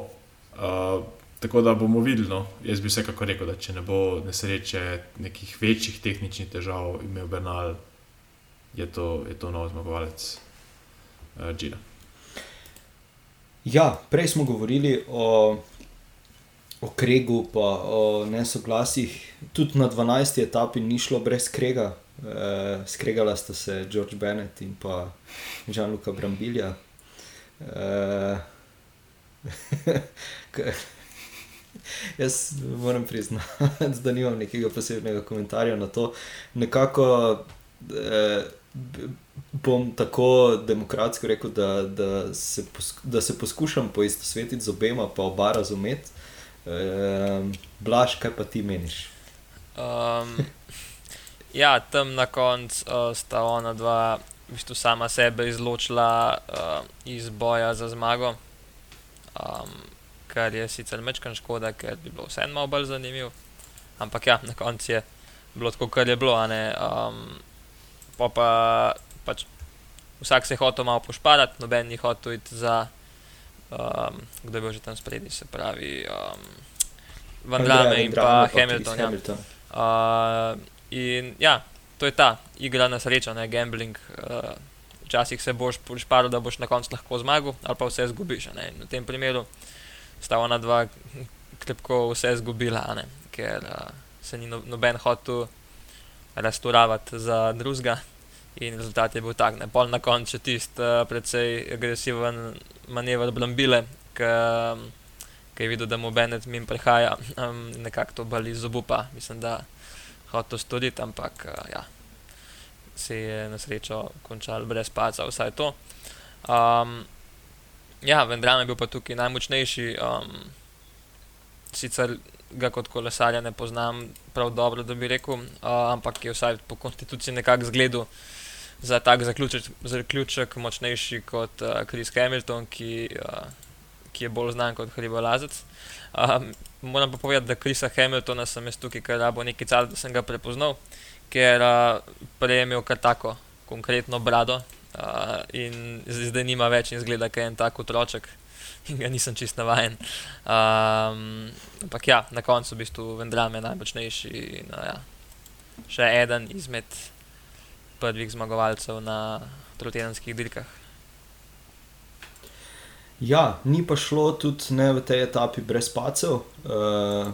Uh, tako da bomo videli. No. Jaz bi vsekakor rekel, da če ne bo nesreče, nekih večjih tehničnih težav imel Bernal, je to, je to nov zmagovalec Gina. Ja, prej smo govorili o, o Kregu, pa o nesoglasjih. Tudi na 12. etapi ni šlo brez Krega. E, skregala sta se George Bennett in pa Žan-Luka Brambilja. E, jaz moram priznati, da nimam nekega posebnega komentarja na to. Nekako. E, bom tako demokratsko rekel, da, da, se, posku, da se poskušam poistovetiti z obema, pa oba razumeti. Um, Blaž, kaj pa ti meniš? Um, ja, tam na koncu uh, sta ona dva, v bistvu sama sebe izločila uh, iz boja za zmago. Um, kar je sicer mečkan škoda, ker bi bilo vseeno malo bolj zanimivo. Ampak ja, na koncu je bilo tako, kar je bilo. Um, pa pa pač vsak se je hotel malo pošparati, noben ni hotel iti za, um, kdo je bil že tam spredi, se pravi, um, Van Drame in pa Hamilton. Ja. Hamilton. Uh, in ja, to je ta igra na srečo, ne gambling. Uh, včasih se boš pošparil, da boš na koncu lahko zmagal, ali pa vse zgubiš. V tem primeru sta ona dva krepko vse izgubila, ker uh, se ni no, noben hotel restaurirati za drugega. In rezultat je bil tak, ne pol na koncu tisti uh, precej agresiven manever Blambile, ki je videl, da mu Bennett min prehaja, um, nekako to bali z obupa. Mislim, da hoče to storiti, ampak uh, ja, se je na srečo končal brez paca, vsaj to. Um, ja, vendar je bil pa tukaj najmočnejši. Um, sicer ga kot kolesarja ne poznam prav dobro, da bi rekel, uh, ampak je vsaj po konstituciji nekako zgledal za tak zaključek, zaključek močnejši kot uh, Chris Hamilton, ki, uh, ki je bolj znan kot hribolazec. Um, moram pa povedati, da Chrisa Hamiltona sem jaz tukaj, ker bo nekaj časa, da sem ga prepoznal, ker uh, prej je imel kar tako konkretno brado, Uh, in zdaj nima več in zgleda, da je en tak otroček in ga nisem čist navajen. Um, ampak ja, na koncu v bistvu Vendrame najmočnejši in uh, ja, še eden izmed prvih zmagovalcev na trotedenskih dirkah. Ja, ni pa šlo tudi v tej etapi brez pacev. Uh,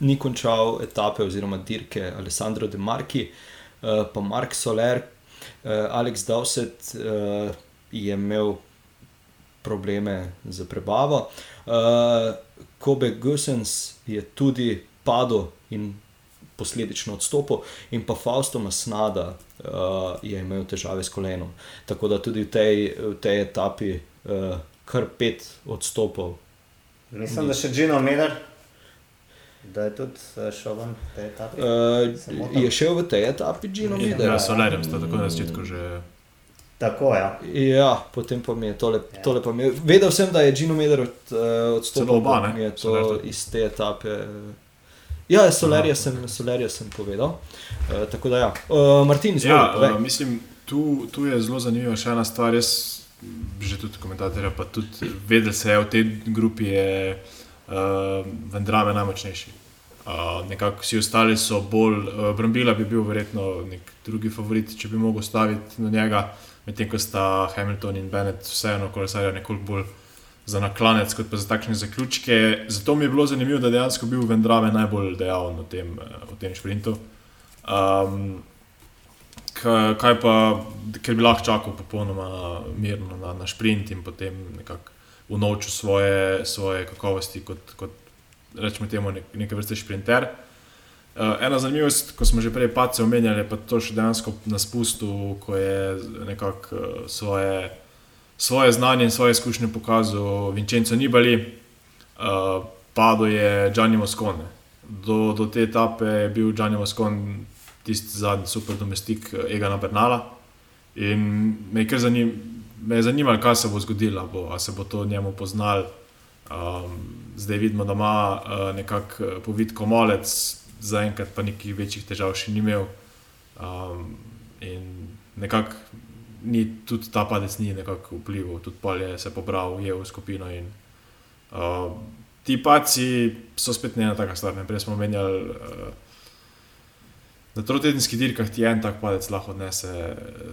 ni končal etape oziroma dirke Alessandro De Marki, uh, pa Mark Soler, uh, Alex Dowsett uh, je imel probleme z prebavo. Uh, Kobe Gussens je tudi padel in posledično odstopil, in pa Fausto Masnada uh, je imel težave s kolenom. Tako da tudi v tej, v tej etapi uh, kar pet odstopov. Mislim, da še Gino Miller, da je tudi eh, šel ven v tej etapi. Uh, je šel v tej etapi, Gino Ja, Miller. s Solerjem sta tako na začetku že. Tako, ja. Ja, potem pa mi je tole, Ja. tole pa mi je. Vedel sem, da je Gino Miller od, uh, odstopil. Celo oba, ne? Je Soler to tudi. iz te etape. Ja, Solerja Aha, sem, Solerja sem povedal. Uh, tako da, ja. Uh, Martin, izvoli, Ja, povej. uh, mislim, tu, tu je zelo zanimiva še ena stvar. Jaz, že tudi komentatorja, pa tudi vedel se je, v tej grupi je uh, Vendrame najmočnejši. Uh, nekako vsi ostali so bolj, uh, Brambila bi bil verjetno nek drugi favorit, če bi mogel staviti na njega, medtem ko sta Hamilton in Bennett vseeno kolesarja nekoliko bolj za naklanec, kot pa za takšne zaključke. Zato mi je bilo zanimivo, da je dejansko bil Vendrame najbolj dejaven v tem, eh, tem šprintu. Um, Kaj, pa, ker bi lahko čakal popolnoma mirno na, na sprint in potem nekako unovčil svoje, svoje kakovosti kot, kot rečemo temu, nek, neke vrste sprinter. Uh, ena zanimivost, ko smo že prej pace omenjali, pa to še dejansko na spustu, ko je nekako uh, svoje, svoje znanje in svoje izkušnje pokazal Vincenzo Nibali, uh, padel je Gianni Moscone. Do, do te etape je bil Gianni Moscone tisti zadnji super domestik Egana Bernala. In me je, kar zanim, me je zanimalo, kaj se bo zgodilo, ali se bo to njemu poznal. Um, zdaj vidimo, da ima uh, nekako povid komolec, zaenkrat pa nekih večjih težav še ni imel. Um, in nekako ni tudi ta padec ni nekako vplival, tudi pol je se pobral, je v skupino. In, uh, ti paci so spet ne ena taka stvar. Ne? Prej smo menjali. Uh, Na trotedenskih dirkah ti en tak padec lahko odnese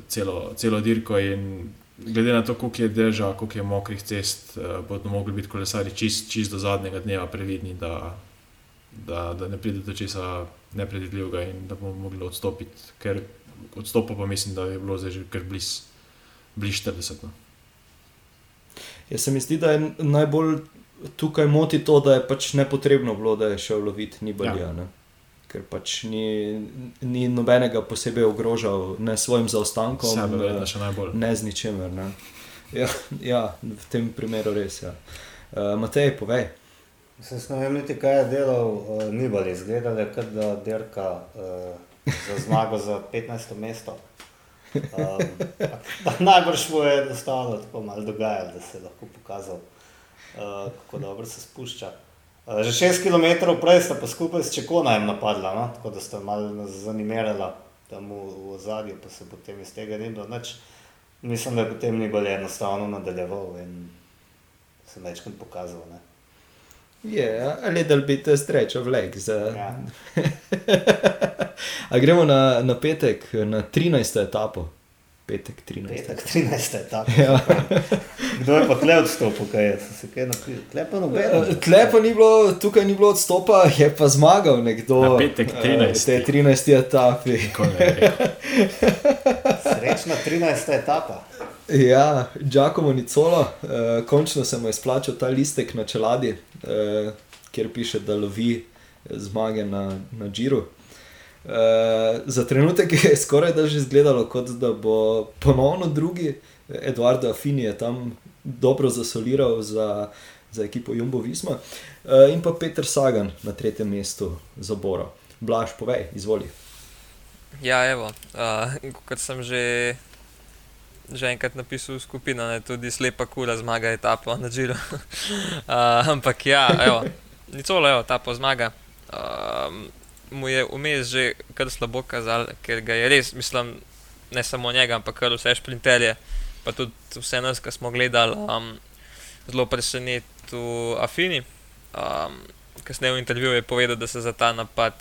celo, celo dirko. In glede na to, koliko je dežja, koliko je mokrih cest, eh, bodo mogli biti kolesari čist, čist do zadnjega dneva previdni, da, da, da ne pride do česa nepredvidljivega in da bomo mogli odstopiti. Ker odstopa pa mislim, da je bilo zdaj že kar blizu bliz 40. No. Ja, se mi zdi, da je najbolj tukaj moti to, da je pač nepotrebno bilo, da je šel loviti Nibalija. Ja. Ker pač ni, ni nobenega posebej ogrožal, ne s svojim zaostankom, Sebe, še najbolj. ne z ničemer. Ne. Ja, ja, v tem primeru res. Ja. Uh, Matej, povej. Se ne vem niti, kaj je delal uh, Nibali, izgledalo je, kot da dirka uh, za zmago za 15. mesto. Um, najbrž mu je enostavno tako malo dogajalo, da se je lahko pokazal, uh, kako dobro se spušča. Uh, že 6 km prej sta pa skupaj s Čekonajem napadla, no? tako da sta malo zanimerala tam v, v ozadju, pa se potem iz tega ni bilo nič. Mislim, da je potem Nibali enostavno nadaljeval in se večkrat pokazal. Ne? Yeah, a little bit a stretch of legs. Uh. Ja. A gremo na, na petek, na 13. etapo. Petek 13. Petek 13. etapa. Ja. Kdo je pa tle odstopil, kaj je? Se kaj napili? Tle pa noben. Tle pa ni bilo, tukaj ni bilo odstopa, je pa zmagal nekdo. Na petek eh, 13.. Te 13. etapi. Srečna 13. etapa. Ja, Giacomo Nicolo, uh, končno se mu je splačal ta listek na čeladi, uh, kjer piše, da lovi zmage na, na Džiru. Uh, za trenutek je skoraj da že izgledalo, kot da bo ponovno drugi, Eduardo Affini je tam dobro zasoliral za, za ekipo Jumbo Visma, uh, in pa Peter Sagan na tretjem mestu za Boro. Blaž, povej, izvoli. Ja, evo, uh, kot sem že, že enkrat napisal v skupino, ne, tudi slepa kura zmaga etapo na Džiru. uh, ampak ja, evo, ta po zmaga. Um, mu je vmes že kar slabo kazal, ker ga je res, mislim, ne samo njega, ampak kar vse šprinterje, pa tudi vse nas, ki smo gledali, um, zelo presenetil Afini. Um, kasneje v intervjuju je povedal, da se za ta napad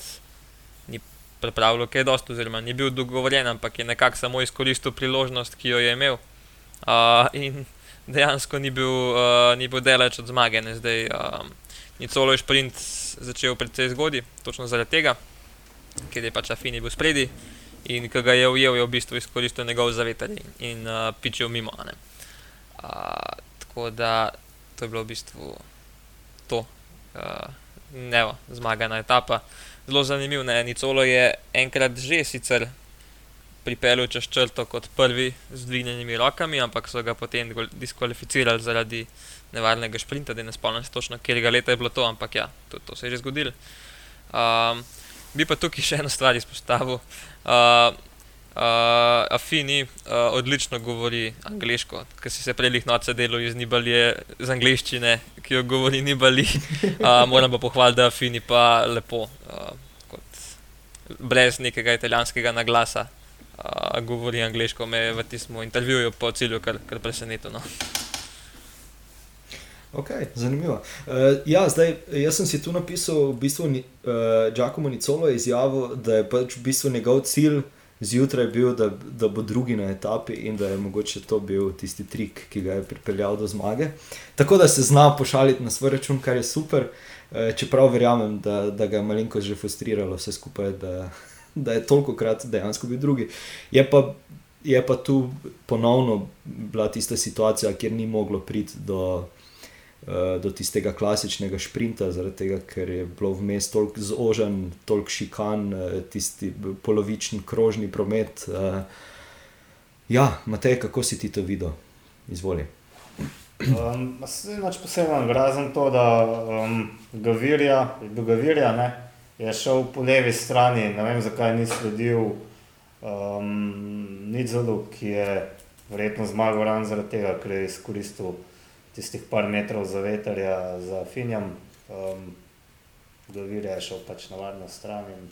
ni pripravljal kaj dosti, oziroma ni bil dogovorjen, ampak je nekako samo izkoristil priložnost, ki jo je imel. Uh, in dejansko ni bil, uh, bil deleč od zmage. Ne, zdaj, um, Nicolo je sprint začel precej zgodaj, točno zaradi tega, ker je pač Afini bil spredi in ki ga je ujel, je v bistvu izkoristil njegov zaveter in, uh, pičil mimo. Uh, tako da to je bilo v bistvu to, uh, ne, zmagana etapa. Zelo zanimiv, ne, Nicolo je enkrat že sicer pripeljal čez črto kot prvi z dvignjenimi rokami, ampak so ga potem diskvalificirali zaradi nevarnega sprinta, da ne spomnim se točno, kje leta je bilo to, ampak ja, to, to se je že zgodilo. Um, bi pa tukaj še eno stvar izpostavil. Uh, uh, Afini uh, odlično govori angliško, ker si se prej noče delal iz Nibalije, z angliščine, ki jo govori Nibali. Uh, moram pa pohvaliti, da Afini pa lepo, uh, brez nekega italijanskega naglasa uh, govori angliško, me v tistem intervjuju po cilju kar, kar presenetilo. No. Okay, zanimivo. Uh, ja, zdaj, jaz sem si tu napisal, v bistvu, uh, Giacomo Nicolo je izjavil, da je pač v bistvu njegov cilj zjutraj bil, da, da bo drugi na etapi in da je mogoče to bil tisti trik, ki ga je pripeljal do zmage. Tako da se zna pošaliti na svoj račun, kar je super, uh, čeprav verjamem, da, da ga je malenkost že frustriralo vse skupaj. Da, da je toliko krat dejansko bil drugi. Je pa, je pa tu ponovno bila tista situacija, kjer ni moglo priti do, do tistega klasičnega sprinta, zaradi tega, ker je bilo vmes toliko zožen, toliko šikan, uh, tisti polovični krožni promet. Uh, ja, Matej, kako si ti to videl? Izvoli. Um, se je posebej razen to, da um, Gavirja, do Gavirja, ne, je šel po levi strani, ne vem zakaj ni sledil um, Nidzalu, ki je verjetno zmagal ran zaradi tega, ker je izkoristil tistih par metrov za veterja za Finjam. Um, Vira je šel pač na varno stran in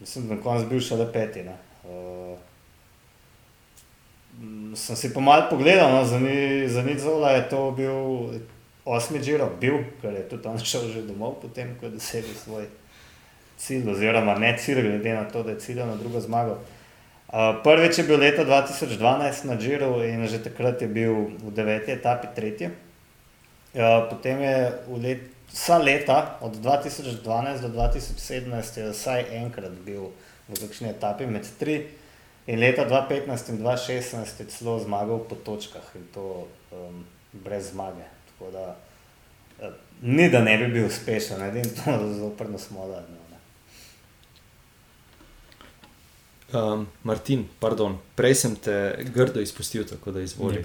mislim, da na koncu bil še le peti. Ne. Uh, sem si pa malo pogledal, no, za, ni, za Nidzola je to bil osmi džiro, bil, ker je tudi on šel že domov potem, ko je dosegel svoj cilj, oziroma ne cilj, glede na to, da je cilj na drugo zmago. Uh, prvič je bil leta 2012 na Džiru in že takrat je bil v deveti etapi tretji. Uh, potem je let, vsa leta, od 2012 do 2017, je vsaj enkrat bil v kakšni etapi med tri. In leta 2015 in 2016 je celo zmagal po točkah in to um, brez zmage. Tako da uh, ni da ne bi bil uspešen, edino to zoprno smo da. No. Um, Martin, pardon, prej sem te grdo izpustil, tako da izvolim.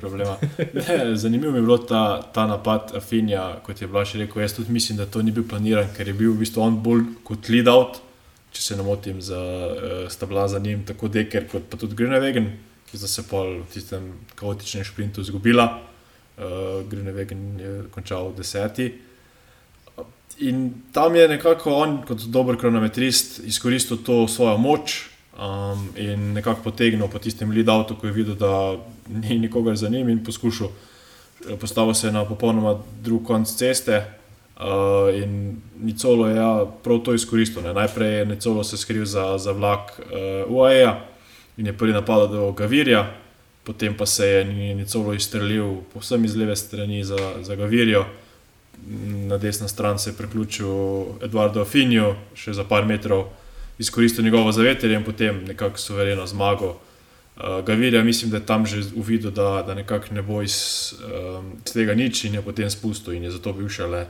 Zanimivo mi je bilo ta, ta napad Afinja, kot je Blaž rekel. Jaz tudi mislim, da to ni bil planiran, ker je bil v bistvu on bolj kot lead out, če se ne motim, za, uh, sta bila za njim tako Deker kot pa tudi Greenwegen, ki sta se pol v tistem kaotičnem sprintu izgubila. Uh, Greenwegen je končal deseti. In tam je nekako on, kot dober kronometrist, izkoristil to svojo moč, um, in nekako potegnil po tistem lead-outu, ko je videl, da ni nikogar za njim in poskušal eh, postaviti se na popolnoma drug konc ceste. Uh, in Nicolo je ja, prav to izkoristil. Ne. Najprej je Nicolo se skril za, za vlak uh, UAE in je prvi napadal do Gavirja, potem pa se je Nicolo izstrelil povsem iz leve strani za, za Gavirjo. Na desno stran se je priključil Eduardo Finju, še za par metrov izkoristil njegovo zavetelje in potem nekako suvereno zmago. Uh, Gavirja, mislim, da je tam že uvidel, da, da nekako ne bo iz, um, iz tega nič in je potem spustil in je zato bil šele,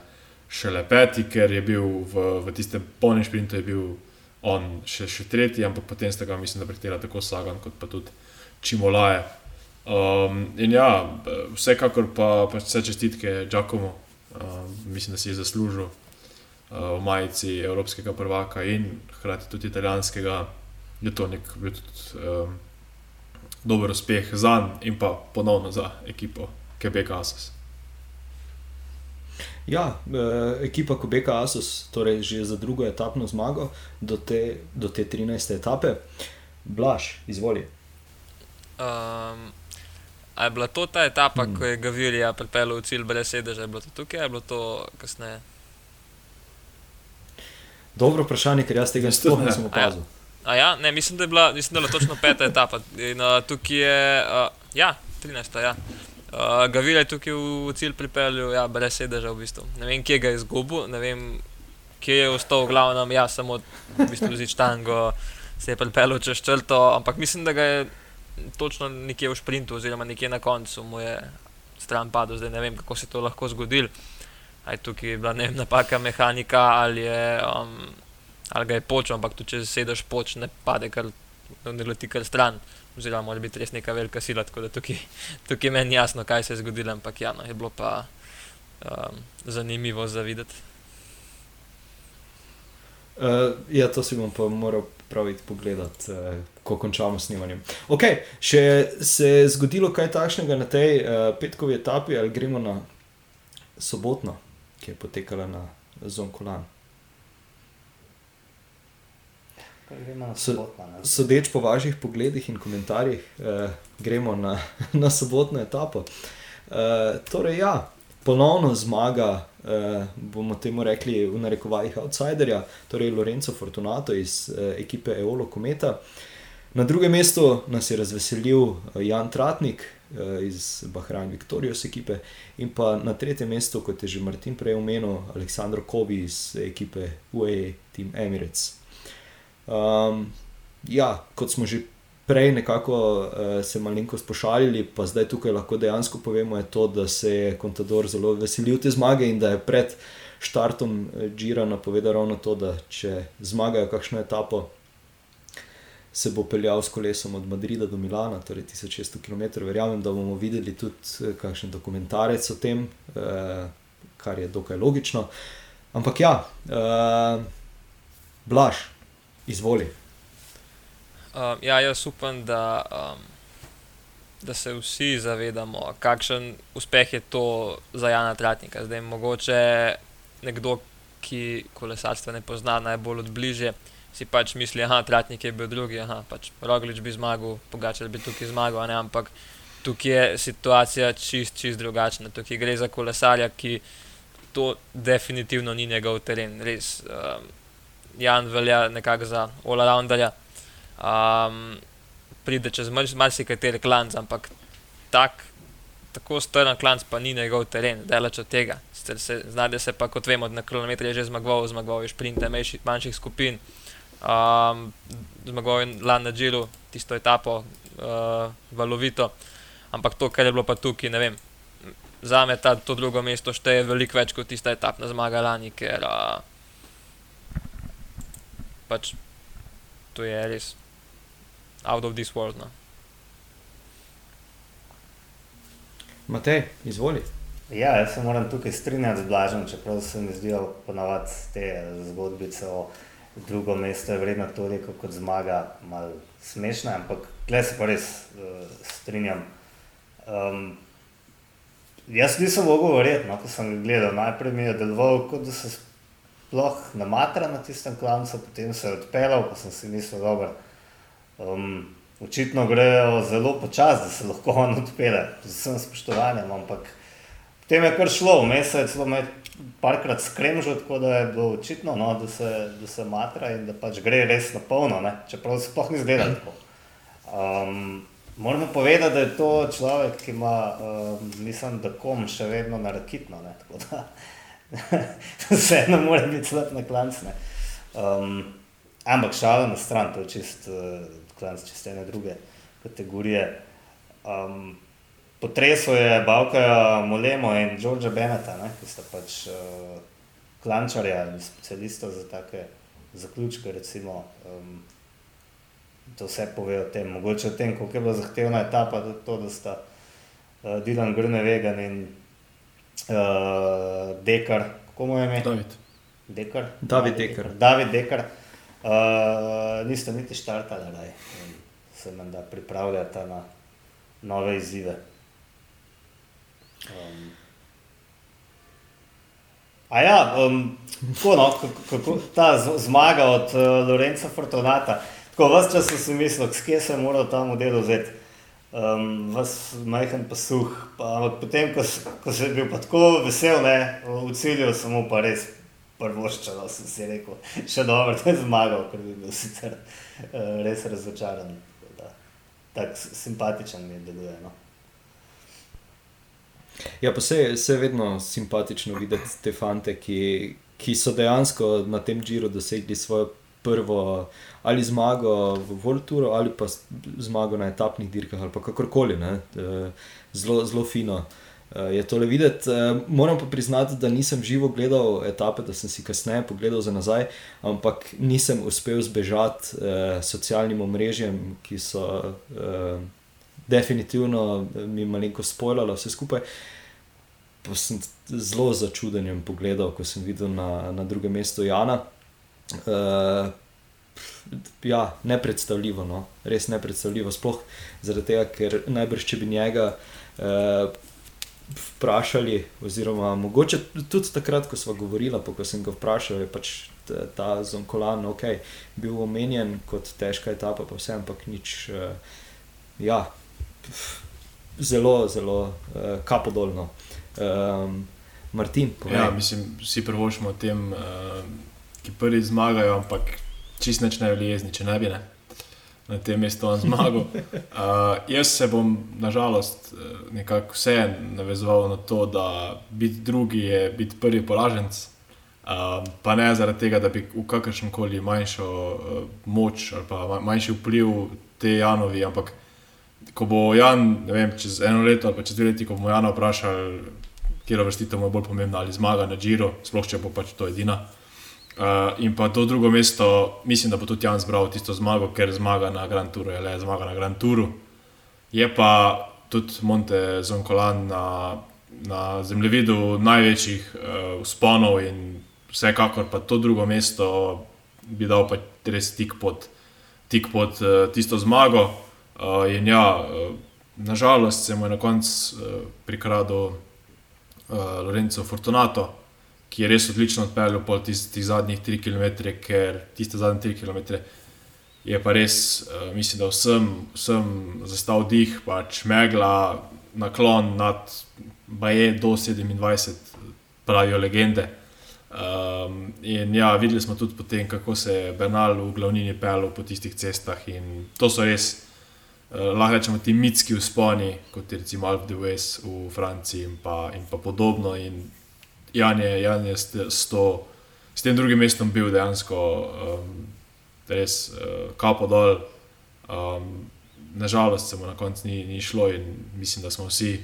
šele peti, ker je bil v, v tistem polnem sprintu, je bil on še, še tretji, ampak potem ste ga, mislim, da pretira tako Sagan kot pa tudi Čimolaje. Um, in ja, vsekakor pa, pa vse čestitke Giacomo, um, mislim, da si je zaslužil v majici Evropskega prvaka in hkrati tudi italijanskega, je to nek bil tudi um, dober uspeh za njim in pa ponovno za ekipo Quebec Asos. Ja, eh, ekipa Quebec Asos, torej že za drugo etapno zmago do te, do te 13. etape. Blaž, izvoli. Um, a je bila to ta etapa, mm. ko je Gavirija pripeljal v cilj brez sedeža, je bilo to tukaj je bilo to kasneje? Dobro vprašanje, ker jaz tega sploh nisem opazil. A ja, ne, mislim, da je bila, mislim, da je bila točno peta etapa. In uh, tukaj je, uh, ja, 13. Ja. Uh, Gavir je tukaj v cilj pripeljal, ja, brez sedeža v bistvu. Ne vem, kje ga je izgubil, ne vem, kje je ostal, glavno, ja, samo v bistvu z Čtango se je pripeljal čez črto, ampak mislim, da ga je točno nekje v sprintu, oziroma nekje na koncu mu je stran padel, zdaj ne vem, kako se je to lahko zgodilo. Aj tukaj je bila vem, napaka mehanika ali, je, um, ali ga je počel, ampak tu če sedeš poč, ne pade, kar ne leti kar stran. Oziroma, mora biti res neka velika sila, tako da tukaj, tukaj je meni jasno, kaj se je zgodilo, ampak ja, no, je bilo pa um, zanimivo za videti. Uh, ja, to si bom pa moral praviti pogledati, uh, ko končamo snemanje. Okay, še se je zgodilo kaj takšnega na tej uh, petkovi etapi, ali gremo na sobotno, ki je potekala na Zonkolan. Sodeč po vaših pogledih in komentarjih, uh, gremo na, na sobotno etapo. Uh, torej, ja, ponovno zmaga, uh, bomo temu rekli, v narekovajih outsiderja, torej Lorenzo Fortunato iz uh, ekipe Eolo Kometa. Na drugem mestu nas je razveselil Jan Tratnik iz Bahrajn Victorious ekipe in pa na tretjem mestu, kot je že Martin prej omenil, Aleksandr Kovi iz ekipe UAE Team Emirates. Um, ja, kot smo že prej nekako uh, se malenko spošalili, pa zdaj tukaj lahko dejansko povemo, je to, da se je Contador zelo veselil te zmage in da je pred štartom Džira napovedal ravno to, da če zmagajo kakšno etapo. Se bo peljal s kolesom od Madrida do Milana, torej 1600 km. Verjamem, da bomo videli tudi kakšen dokumentarec o tem, eh, kar je dokaj logično. Ampak ja, eh, Blaž, izvoli. Um, ja, jaz upam, da, um, da se vsi zavedamo, kakšen uspeh je to za Jana Tratnika. Zdaj, mogoče nekdo, ki kolesarstva ne pozna najbolj od bližje, si pač misli, da Tratnik je bil drugi, aha, pač Roglič bi zmagal, Pogačar bi tukaj zmagal, ne, ampak tukaj je situacija čist, čist drugačna. Tukaj gre za kolesarja, ki to definitivno ni njegov teren. Res, um, Jan velja nekako za all-rounderja um, pride čez marsikateri klanc, ampak tak, tako strn klanc pa ni njegov teren, delač od tega. Znajde se pa, kot vemo, na kilometrih že zmagoval, zmagoval je šprinte manjših, skupin, um, zmagoval je lan na Džilu, tisto etapo, uh, valovito, ampak to, kar je bilo pa tukaj, ne vem. Za me ta, to drugo mesto šteje veliko več kot tista etapna zmaga lani, ker uh, pač to je res out of this world. No. Matej, izvoli. Ja, jaz se moram tukaj strinjati z Blažem, čeprav se mi zdijo ponavadi te zgodbice o drugem mestu, vredno toliko kot zmaga, malo smešne, ampak tle se pa res uh, strinjam. Um, jaz nisem mogel verjeti, no, ko sem gledal. Najprej mi je deloval, kot da se sploh namatra na tistem klancu, potem se je odpeljal, pa sem si mislil, dobro. Um, očitno grejo zelo počasi, da se lahko on odpele, z vsem spoštovanjem. Ampak potem je kar šlo, vmes je celo med parkrat skremžil, tako da je bilo očitno, no, da, se, da se matra in da pač gre res na polno, ne? čeprav se sploh ni zdelo tako. Um, moramo povedati, da je to človek, ki ima, um, mislim, da kom še vedno na rakitno. Ne? Tako da vseeno mora biti slab na klancne. Um, ampak šalo na stran, to je čist. Uh, klanc čez ene druge kategorije. Um, Potresel je Bavka Molemo in Georgea Beneta, ne, ki sta pač uh, klančarja in specialista za take zaključke. Recimo, um, to vse pove o tem, mogoče o tem, koliko je bila zahtevna etapa, to, da sta uh, Dylan Grnevegan in uh, Dekar, kako mu je ime? David. Dekar? David Dekar. David Dekar. Uh, niste niti štartali, da se nam da pripravljati na nove izzive. Um, a ja, um, tako no, kako ta zmaga od uh, Lorenza Fortunata. Tako vse čas sem si mislil, kje se je moral ta model vzeti. um, vas majhen pa suh. Pa, ampak potem, ko, ko sem bil pa tako vesel, ne, v cilju samo pa res prvoščalo, sem si rekel, še dobro, da je zmagal, ker bi bil sicer uh, res razočaran. Tako Tak simpatičen mi deluje. No. Ja, pa se je vedno simpatično videti te fante, ki, ki so dejansko na tem žiru dosegli svojo prvo ali zmago v Volturu, ali pa zmago na etapnih dirkah, ali kakorkoli. ne. Zelo, zelo fino. eh, Je tole videti, Eh, moram pa priznati, da nisem živo gledal etape, da sem si kasneje pogledal za nazaj, ampak nisem uspel zbežati eh, socialnim omrežjem, ki so eh, definitivno mi malenko spoilali vse skupaj. Pa sem zelo začudenjem pogledal, ko sem videl na, na drugem mestu Jana. Uh, ja, nepredstavljivo, no? res nepredstavljivo. Sploh zaradi tega, ker najbrž, če bi njega uh, vprašali, oziroma mogoče tudi takrat, ko smo govorili, pa ko sem ga vprašal, je pač ta zonkolan, ok, bil omenjen kot težka etapa, pa vse, ampak nič. Uh, ja, zelo, zelo uh, kapodolno. Um, Martin, povej. Ja, mislim, vsi prvošimo tem, uh, ki prvi zmagajo, ampak čist neč ne bi bili jezni, če ne bi ne. Na tem mestu on zmagal. Uh, jaz se bom, nažalost, nekako vse navezoval na to, da biti drugi je biti prvi poraženc. Uh, pa ne zaradi tega, da bi v kakršen koli manjšo uh, moč ali pa ma- manjši vpliv te Janovi, ampak ko bo Jan, ne vem, čez eno leto ali čez dve leti, ko bomo Jana vprašali, kje vrstitev mu je bolj pomembna, ali zmaga na Giro, sploh če bo pač to edina. Uh, in pa to drugo mesto, mislim, da bo tudi Jan zbral tisto zmago, ker zmaga na Grand Touru, je le zmaga na Grand Touru. Je pa tudi Monte Zonkolan na, na zemljevidu največjih uh, usponov in vsekakor pa to drugo mesto bi dal pa res tik pod, tik pod uh, tisto zmago. Uh, in ja, uh, nažalost se mu je na koncu uh, prikradel uh, Lorenzo Fortunato, ki je res odlično odpeljal po tistih zadnjih 3 km, ker tiste zadnje 3 km je pa res, uh, mislim, da vsem, vsem zastav dih, pač megla, naklon nad Baje do 27, pravijo legende. Um, in ja, videli smo tudi potem, kako se je Bernal v glavnini pelil po tistih cestah. In to so res, lahko rečemo, ti mitski usponi, kot je recimo Alp de Wes v Franciji in pa, in pa podobno. In Jan je, Jan je s, s, to, s tem drugim mestom bil dejansko um, res uh, kapo dol. Um, nažalost se mu na koncu ni, ni šlo in mislim, da smo vsi.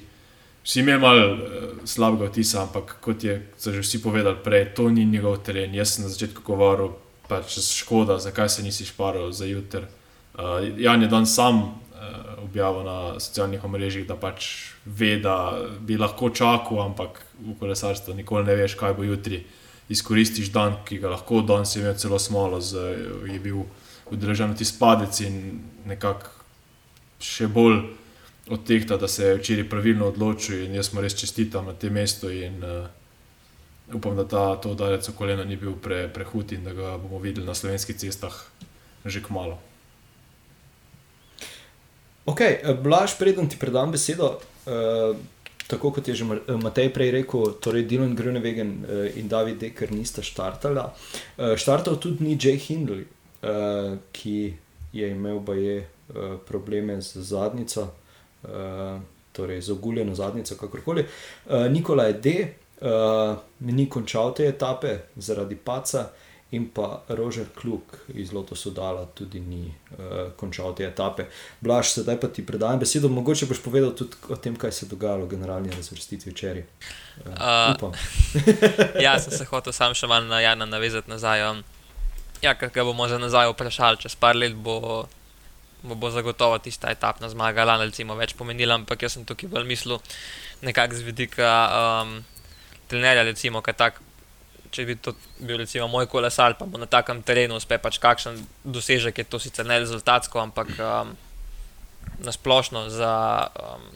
Vsi imeli malo uh, slabega vtisa, ampak kot je že vsi povedali prej, to ni njegov teren. Jaz sem na začetku govoril, pač škoda, zakaj se nisi šparil za jutr. Uh, Jan je dan sam uh, objavil na socialnih omrežjih, da pač ve, da bi lahko čakal, ampak v kolesarstvu nikoli ne veš, kaj bo jutri. Izkoristiš dan, ki ga lahko, danes imel celo smolo, z, je bil udeležen ti spadec in nekako še bolj od teh, da se je včeraj pravilno odločil in jaz mu res čestitam na tem mestu in uh, upam, da ta, to udarec v koleno ni bil pre, prehud in da ga bomo videli na slovenskih cestah že kmalo. Ok, eh, Blaž, preden ti predam besedo, uh, tako kot je že eh, Matej prej rekel, torej Dylan Grunewegen uh, in David Dekker nista štartala. Uh, štartal tudi ni Jay Hindley, uh, ki je imel baje uh, probleme z zadnjico, uh, torej z oguljeno zadnjico, kakorkoli. Uh, Nikolaj D. Uh, ni končal te etape zaradi paca. In pa Rožer Kluk iz Lotosu Dala tudi ni uh, končal te etape. Blaž, sedaj pa ti predajam besedo, mogoče boš povedal tudi o tem, kaj se je dogajalo v generalni razvrstitvi včeraj. Uh, Uh, ja, sem se hotel sam še malo na Jana navezati nazaj. Um, ja, ker ga bomo za nazaj vprašali, čez par let bo, bo, bo zagotovo tista etapna zmaga, lani recimo več pomenila, ampak jaz sem tukaj bolj mislil nekako z vidika um, trenerja, recimo, kaj tak. Če bi to bil recimo moj kolesar, pa bo na takem terenu uspel pač kakšen dosežek, je to sicer ne rezultatsko, ampak um, nasplošno za um,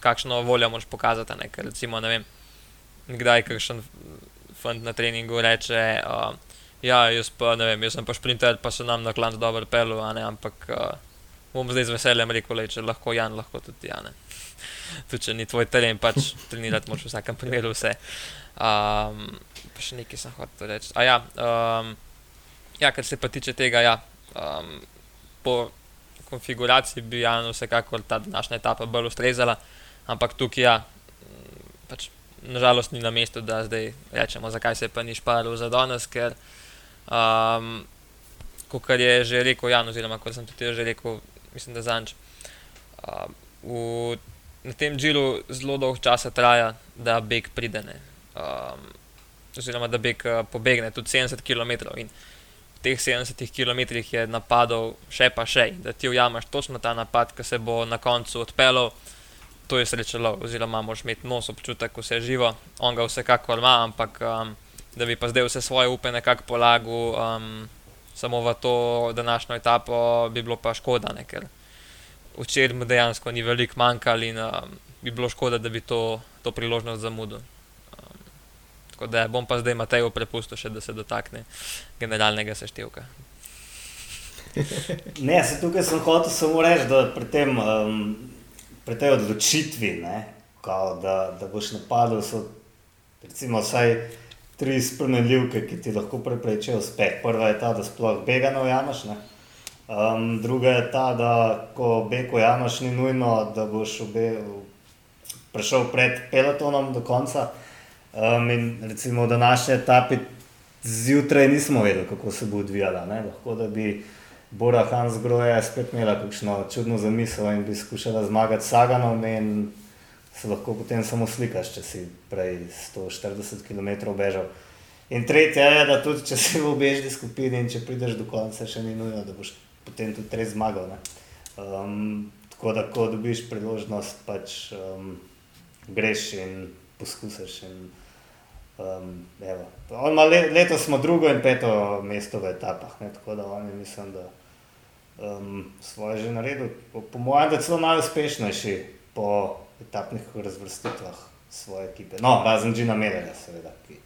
kakšno voljo moš pokazati. Ne? Ker recimo, ne vem, kdaj kakšen fant na treningu reče, uh, ja, jaz pa ne vem, jaz sem pa šprinter, pa se nam na klanc dobro pelu, ne, ampak uh, bom zdaj z veseljem rekel, le, če lahko Jan, lahko tudi Jan. Tudi če ni tvoj teren, pač trenirati moraš v vsakem primeru vse. Um, pa še nekaj sem hotel reči. A ja, um, ja, kar se pa tiče tega, ja, um, po konfiguraciji bi Jan vsekakor ta današnja etapa bolj ustrezala, ampak tukaj ja, pač nažalost ni na mestu, da zdaj rečemo, zakaj se pa ni šparil za danes, ker um, kot je že rekel Jan, oziroma kot sem tudi že rekel, mislim, da zanč. Uh, na tem džilu zelo dolgo časa traja, da beg pride. Um, oziroma, da beg uh, pobegne tudi 70 km. In v teh 70 km je napadal še pa še. Da ti ujameš točno ta napad, ki se bo na koncu odpeljal to je srečalo, oziroma moraš imeti nos občutek, ko se je živo, on ga vsekakor ima, ampak um, da bi pa zdaj vse svoje upe nekako polagal um, samo v to današnjo etapo, bi bilo pa škoda, ne, ker včeraj mu dejansko ni veliko manjkalo in um, bi bilo škoda, da bi to, to priložnost zamudil. Tako da bom pa zdaj Mateju prepustil še, da se dotakne generalnega seštevka. Ne, se tukaj sem hotel samo reči, da pri tem um, pri tej odločitvi, ne, kao, da, da boš napadel, so recimo vsaj tri spremenljivke, ki ti lahko preprečijo uspeh. Prva je ta, da sploh bega ne ujameš. Um, druga je ta, da ko beko ujameš, ni nujno, da boš obe, prišel pred pelotonom do konca. Um, in recimo v današnji etapi zjutraj nismo vedeli, kako se bo odvijala. Ne. Lahko da bi Bora Hansgrohe spet imela kakšno čudno zamisel in bi skušala zmagati Saganom in se lahko potem samo slikaš, če si prej 140 km bežal. In tretje je, da tudi če si v obežni skupini in če prideš do konca, še ni nujno, da boš potem tudi res zmagal. Um, tako da, ko dobiš priložnost, pač um, greš in poskusiš. In, Um, le, letos smo drugo in peto mesto v etapah, ne? tako da oni mislim, da um, svoje že naredil. Po, po mojem, da je celo najuspešnejši po etapnih razvrstitvah svoje ekipe. No, razen Džina Melera, seveda, ki,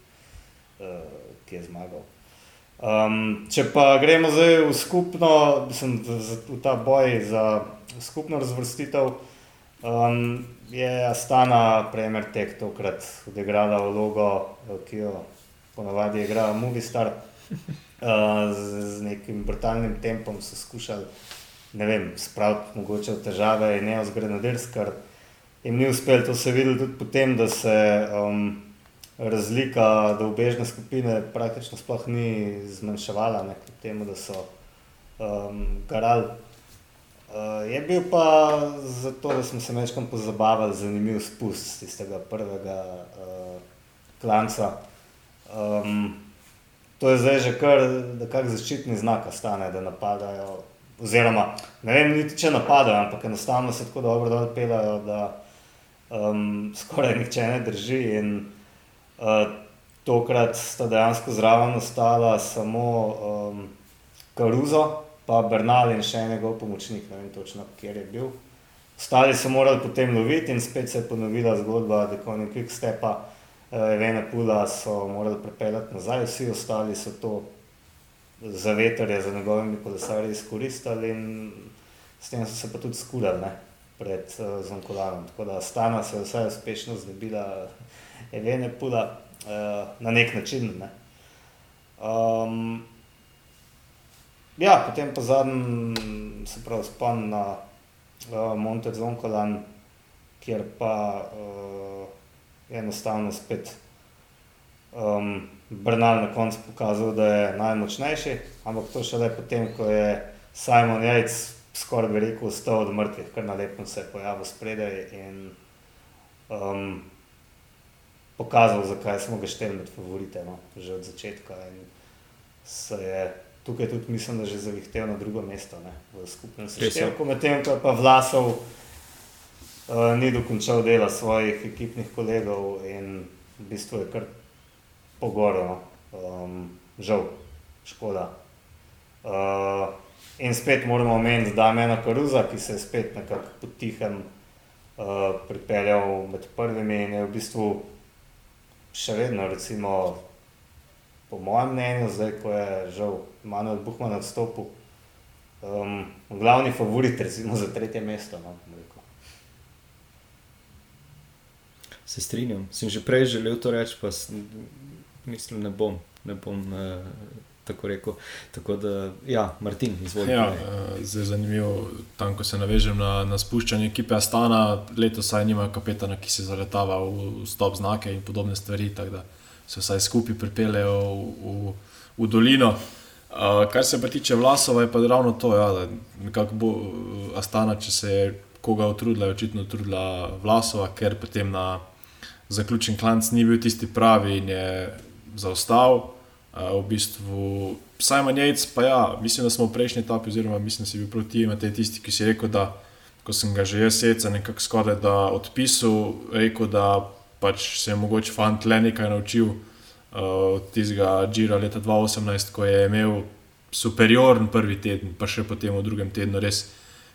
uh, ki je zmagal. Um, če pa gremo zdaj v skupno, mislim, v, v ta boj za skupno razvrstitev. Um, je Astana, prejmer tek tokrat odigrala vlogo, ki jo ponavadi igra Movistar. Uh, z, z nekim brutalnim tempom so skušali, ne vem, spraviti mogoče v težave in ne ozgrenadirski, kar jim ni uspelo. To se je videlo tudi potem, da se um, razlika do obežne skupine praktično sploh ni zmanjševala, ne kljub temu, da so um, garali je bil pa zato, da smo se večkrat pozabavali, zanimiv spust tistega prvega uh, klanca. Um, to je zdaj že kar nekak zaščitni znak, stane, da napadajo. Oziroma, ne vem, niti če napadajo, ampak enostavno se tako dobro dol pelajo, da um, skoraj nihče ne drži. In uh, tokrat sta dejansko zraven ostala samo um, Karuzo pa Bernal in še njegov pomočnik, ne vem točno, kje je bil. Ostali so morali potem loviti in spet se je ponovila zgodba, da ko je nekaj stepa, Evena Pula so morali prepeljati nazaj, vsi ostali so to za veterje, za njegovimi kolesarji izkoristili in s tem so se pa tudi skurali pred uh, Zonkolanom. Tako da Stana se je vsaj uspešno znebila Evene Pula uh, na nek način. Ne. Um, Ja, potem pa zadnji, se pravi, spon na uh, Monte Zonkolan, kjer pa uh, enostavno spet um, Brnal na koncu pokazal, da je najmočnejši, ampak to šele potem, ko je Simon Jajc skoraj bi rekel, vstal od mrtvih, kar na lepem se je pojavil spredaj in um, pokazal, zakaj smo ga šteli med favorite, no, že od začetka in se je tukaj tudi mislim, da že zavihtel na drugo mesto ne, v skupnem seštevku, medtem ko pa Vlasov uh, ni dokončal dela svojih ekipnih kolegov in v bistvu je kar pogorno, um, žal, škoda. Uh, in spet moramo omeniti Damena Karuza, ki se je spet nekako potihem uh, pripeljal med prvimi in je v bistvu še vedno recimo po mojem mnenju, zdaj ko je žal Manuel Buhman odstopil, um, glavni favorit, recimo za tretje mesto. No. Se strinjam. Sem že prej želel to reči, pa mislim, ne bom. Ne bom eh, tako rekel. Tako da, ja, Martin, izvolite. Ja, eh, je zanimivo, tam ko se navežem na, na spuščanje ekipe Astana, letos saj nimajo kapetana, ki se zaletava v stop znake in podobne stvari, tako da se vsaj skupaj pripeljejo v, v, v dolino. Uh, kar se pa tiče Vlasova, je pa ravno to, ja, da nekako bo eh, Astana, če se je koga utrudila, je očitno utrudila Vlasova, ker potem na zaključen klanc ni bil tisti pravi in je zaostal. Uh, v bistvu, Simon Yates, pa ja, mislim, da smo v prejšnji etapi, oziroma mislim, da si bil proti temu, tisti, ki si rekel, da ko sem ga že jaz seca nekako skoraj da odpisal, rekel, da pač se je mogoče fant le nekaj naučil od tistega Džira leta 2018, ko je imel superioren prvi teden, pa še potem v drugem tednu res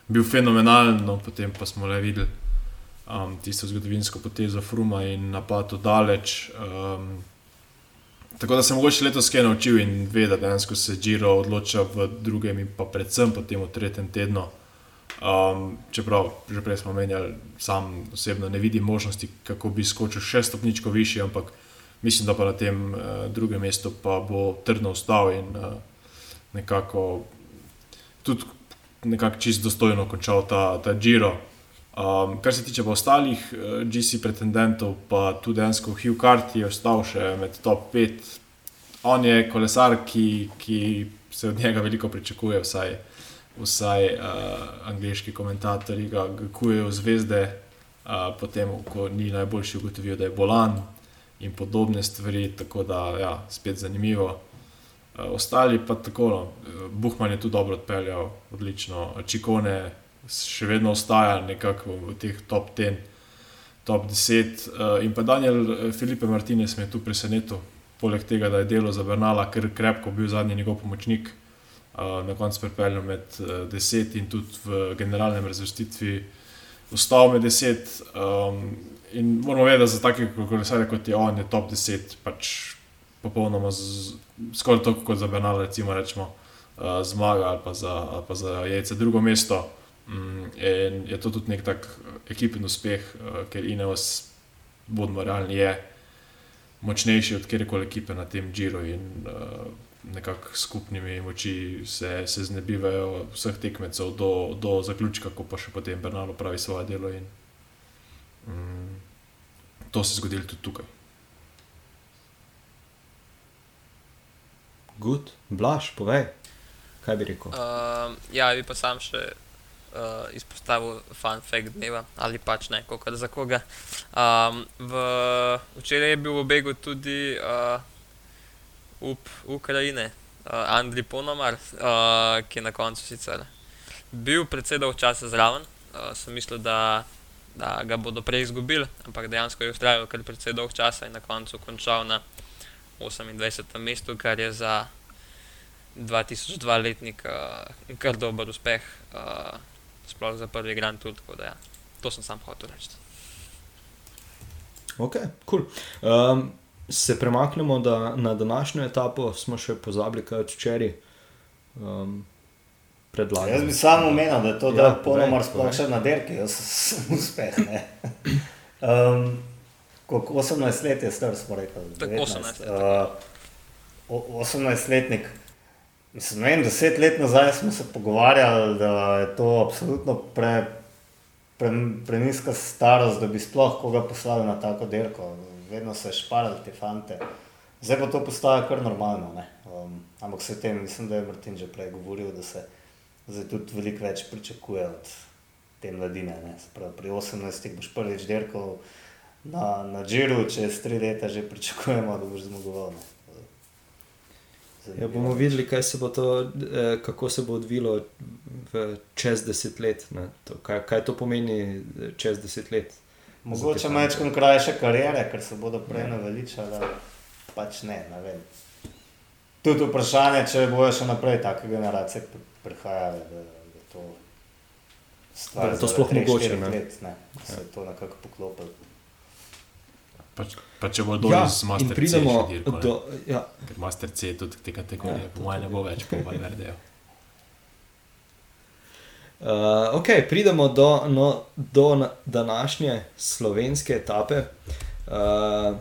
bil fenomenalen, no potem pa smo le videli um, tisto zgodovinsko potezo Fruma in napad daleč. Um, Tako da sem mogoče letos kaj naučil in ve, da dejansko se Džiro odloča v drugem in pa predvsem potem v tretjem tednu. Um, čeprav že prej smo menjali, sam osebno ne vidim možnosti, kako bi skočil še stopničko više, ampak mislim, da pa na tem uh, drugem mestu pa bo trdno ostal in uh, nekako tudi nekako čist dostojno končal ta, ta Giro. Um, kar se tiče pa ostalih uh, GC pretendentov, pa tudi dejansko Hugh Carty je ostal še med top 5. On je kolesar, ki, ki se od njega veliko pričakuje, vsaj, vsaj uh, angliški komentatorji ga kujejo zvezde, uh, potem, ko ni najboljši ugotovil, da je bolan in podobne stvari, tako da ja, spet zanimivo. Uh, ostali pa tako, no, Buhman je tu dobro odpeljal, odlično, čikone še vedno ostaja nekako v teh top 10, top 10. Uh, in pa Daniel eh, Filipe Martinez me je tu presenetil, poleg tega, da je delo za Bernala, ker krepko bil zadnji njegov pomočnik, na koncu pripeljal med uh, 10 in tudi v generalnem razvrstitvi ostal med 10. Um, in moramo vedeti, da za take kolesare kot je on, je top 10 pač popolnoma skoraj tako kot za Bernala, recimo, rečemo, uh, zmaga ali pa za, ali pa za jajce drugo mesto. Mm, in je to tudi nek tak ekipen uspeh, uh, ker Ineos, bodimo realni, je močnejši od kjerkoli ekipe na tem Džiru in uh, nekako skupnimi moči se, se znebivajo vseh tekmecev do, do zaključka, ko pa še potem Bernardo pravi svoje delo. In, um, to se je zgodilo tudi tukaj. Good, blaš, povej, kaj bi rekel. Uh, ja, bi pa sam še uh, izpostavil fun fact dneva ali pač ne, kako za koga. Um, v, včeraj je bil v begu tudi uh, up Ukrajine, uh, Andrej Ponomar, uh, ki je na koncu sicer bil predvsej dolg čas zraven. Uh, sem mislil, da, da ga bodo prej izgubili, ampak dejansko je ustrajal kar predvsej dolg čas in na koncu končal na 28. mestu, kar je za 2002-letnik uh, kar dober uspeh. Uh, sploh za prvi Grand Tour. Da, ja, to sem sam hotel reči. Ok, cool. Um, se premaknemo da, na današnjo etapo, smo še pozabili, kaj včeraj. Um, Jaz bi samo omenil, da je to, da ja, ponomar sploh še na derki, jaz sem uspeh. Um, koliko 18 let je star, smo rekli. 18 let. Uh, 18-letnik. Mislim, vem, deset let nazaj smo se pogovarjali, da je to absolutno pre, pre, preniska starost, da bi sploh koga poslali na tako dirko. Vedno se šparali te fante. Zdaj pa to postaja kar normalno. Um, ampak se tem, mislim, da je Martin že prej govoril, da se zdaj tudi veliko več pričakuje od te mladine. Sprav, pri 18. boš prvič dirkal na, na Džiru, čez tri leta že pričakujemo, da boš zmagoval. Ja, bomo videli, se to, eh, kako se bo odvilo čez deset let. To, kaj, kaj to pomeni eh, čez deset let? Mogoče malo krajše karijere, ker se bodo prej naveličali. Pač ne, ne vem. Tudi vprašanje, če bojo še naprej take generacije prihajale, da, da to stvar. Da je to sploh mogoče. Let, ne, da se je ja. to nekako poklopilo. Pa, pa če bo dol ja, z Master C, pridemo do ja. Master C, tudi te kategorije, ja, po mojem, ne bo več po Valverdeju. Uh, ok, pridemo do, no, do na, današnje slovenske etape. Uh,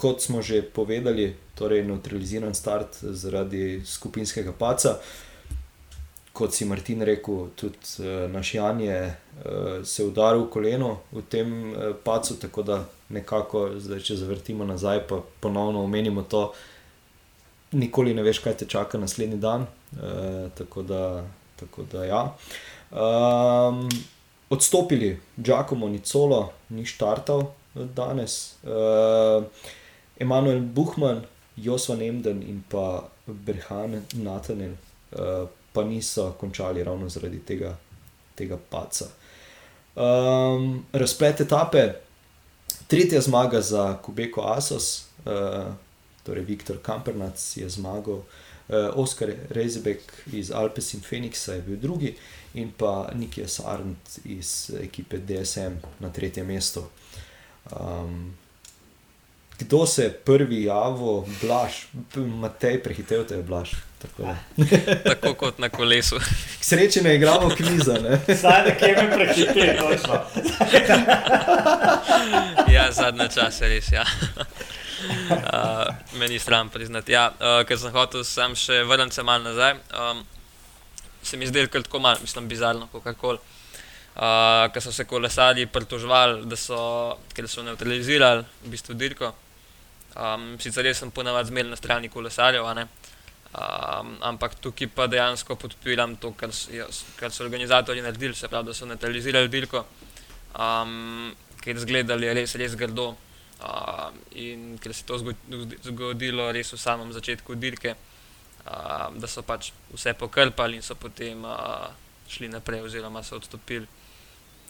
kot smo že povedali, torej neutraliziran start zaradi skupinskega paca. Kot si Martin rekel, tudi uh, naš Jan je uh, se udaril v koleno v tem uh, pacu, tako da nekako, zdaj, če zavrtimo nazaj, pa ponovno omenimo to, nikoli ne veš, kaj te čaka naslednji dan. Uh, tako da, tako da ja. Um, odstopili, Giacomo Nicolo, ni štartal danes, uh, Emanuel Buhman, Josvan Emden in pa Berhan Natanel, uh, pa niso končali ravno zaradi tega, tega paca. Um, razplet etape, tretja zmaga za Kubeko Asos, uh, torej Viktor Kampernac je zmagal. Uh, Oskar Rezebek iz Alpes in Phoenixa je bil drugi, in pa Nikija Sarnt iz ekipe DSM na tretjem mestu. Um, kdo se je prvi javil, Blaž, Matej, prehitev te je Blaž. Tako, Tako kot na kolesu. Sreče ne igramo kviza. Zdaj nekje me prehitev, točno. ja, zadnje čase res. Ja. Uh, meni stran priznati. Ja, uh, ker sem hotel sam še vrniti se malo nazaj. Um, se mi zdelo tako malo, mislim, bizarno, kako koli. Uh, ker so se kolesari pritoževali, da so, so neutralizirali v bistvu dirko. Um, sicer jaz sem ponavadi zmeraj na strani kolesarjev, um, ampak tukaj pa dejansko podpiram to, kar, kar so organizatori naredili, se pravi, da so neutralizirali dirko, um, ker zgledali res, res grdo. Uh, in ker se je to zgodilo res v samem začetku dirke, uh, da so pač vse pokrpali in so potem uh, šli naprej, oziroma so odstopili.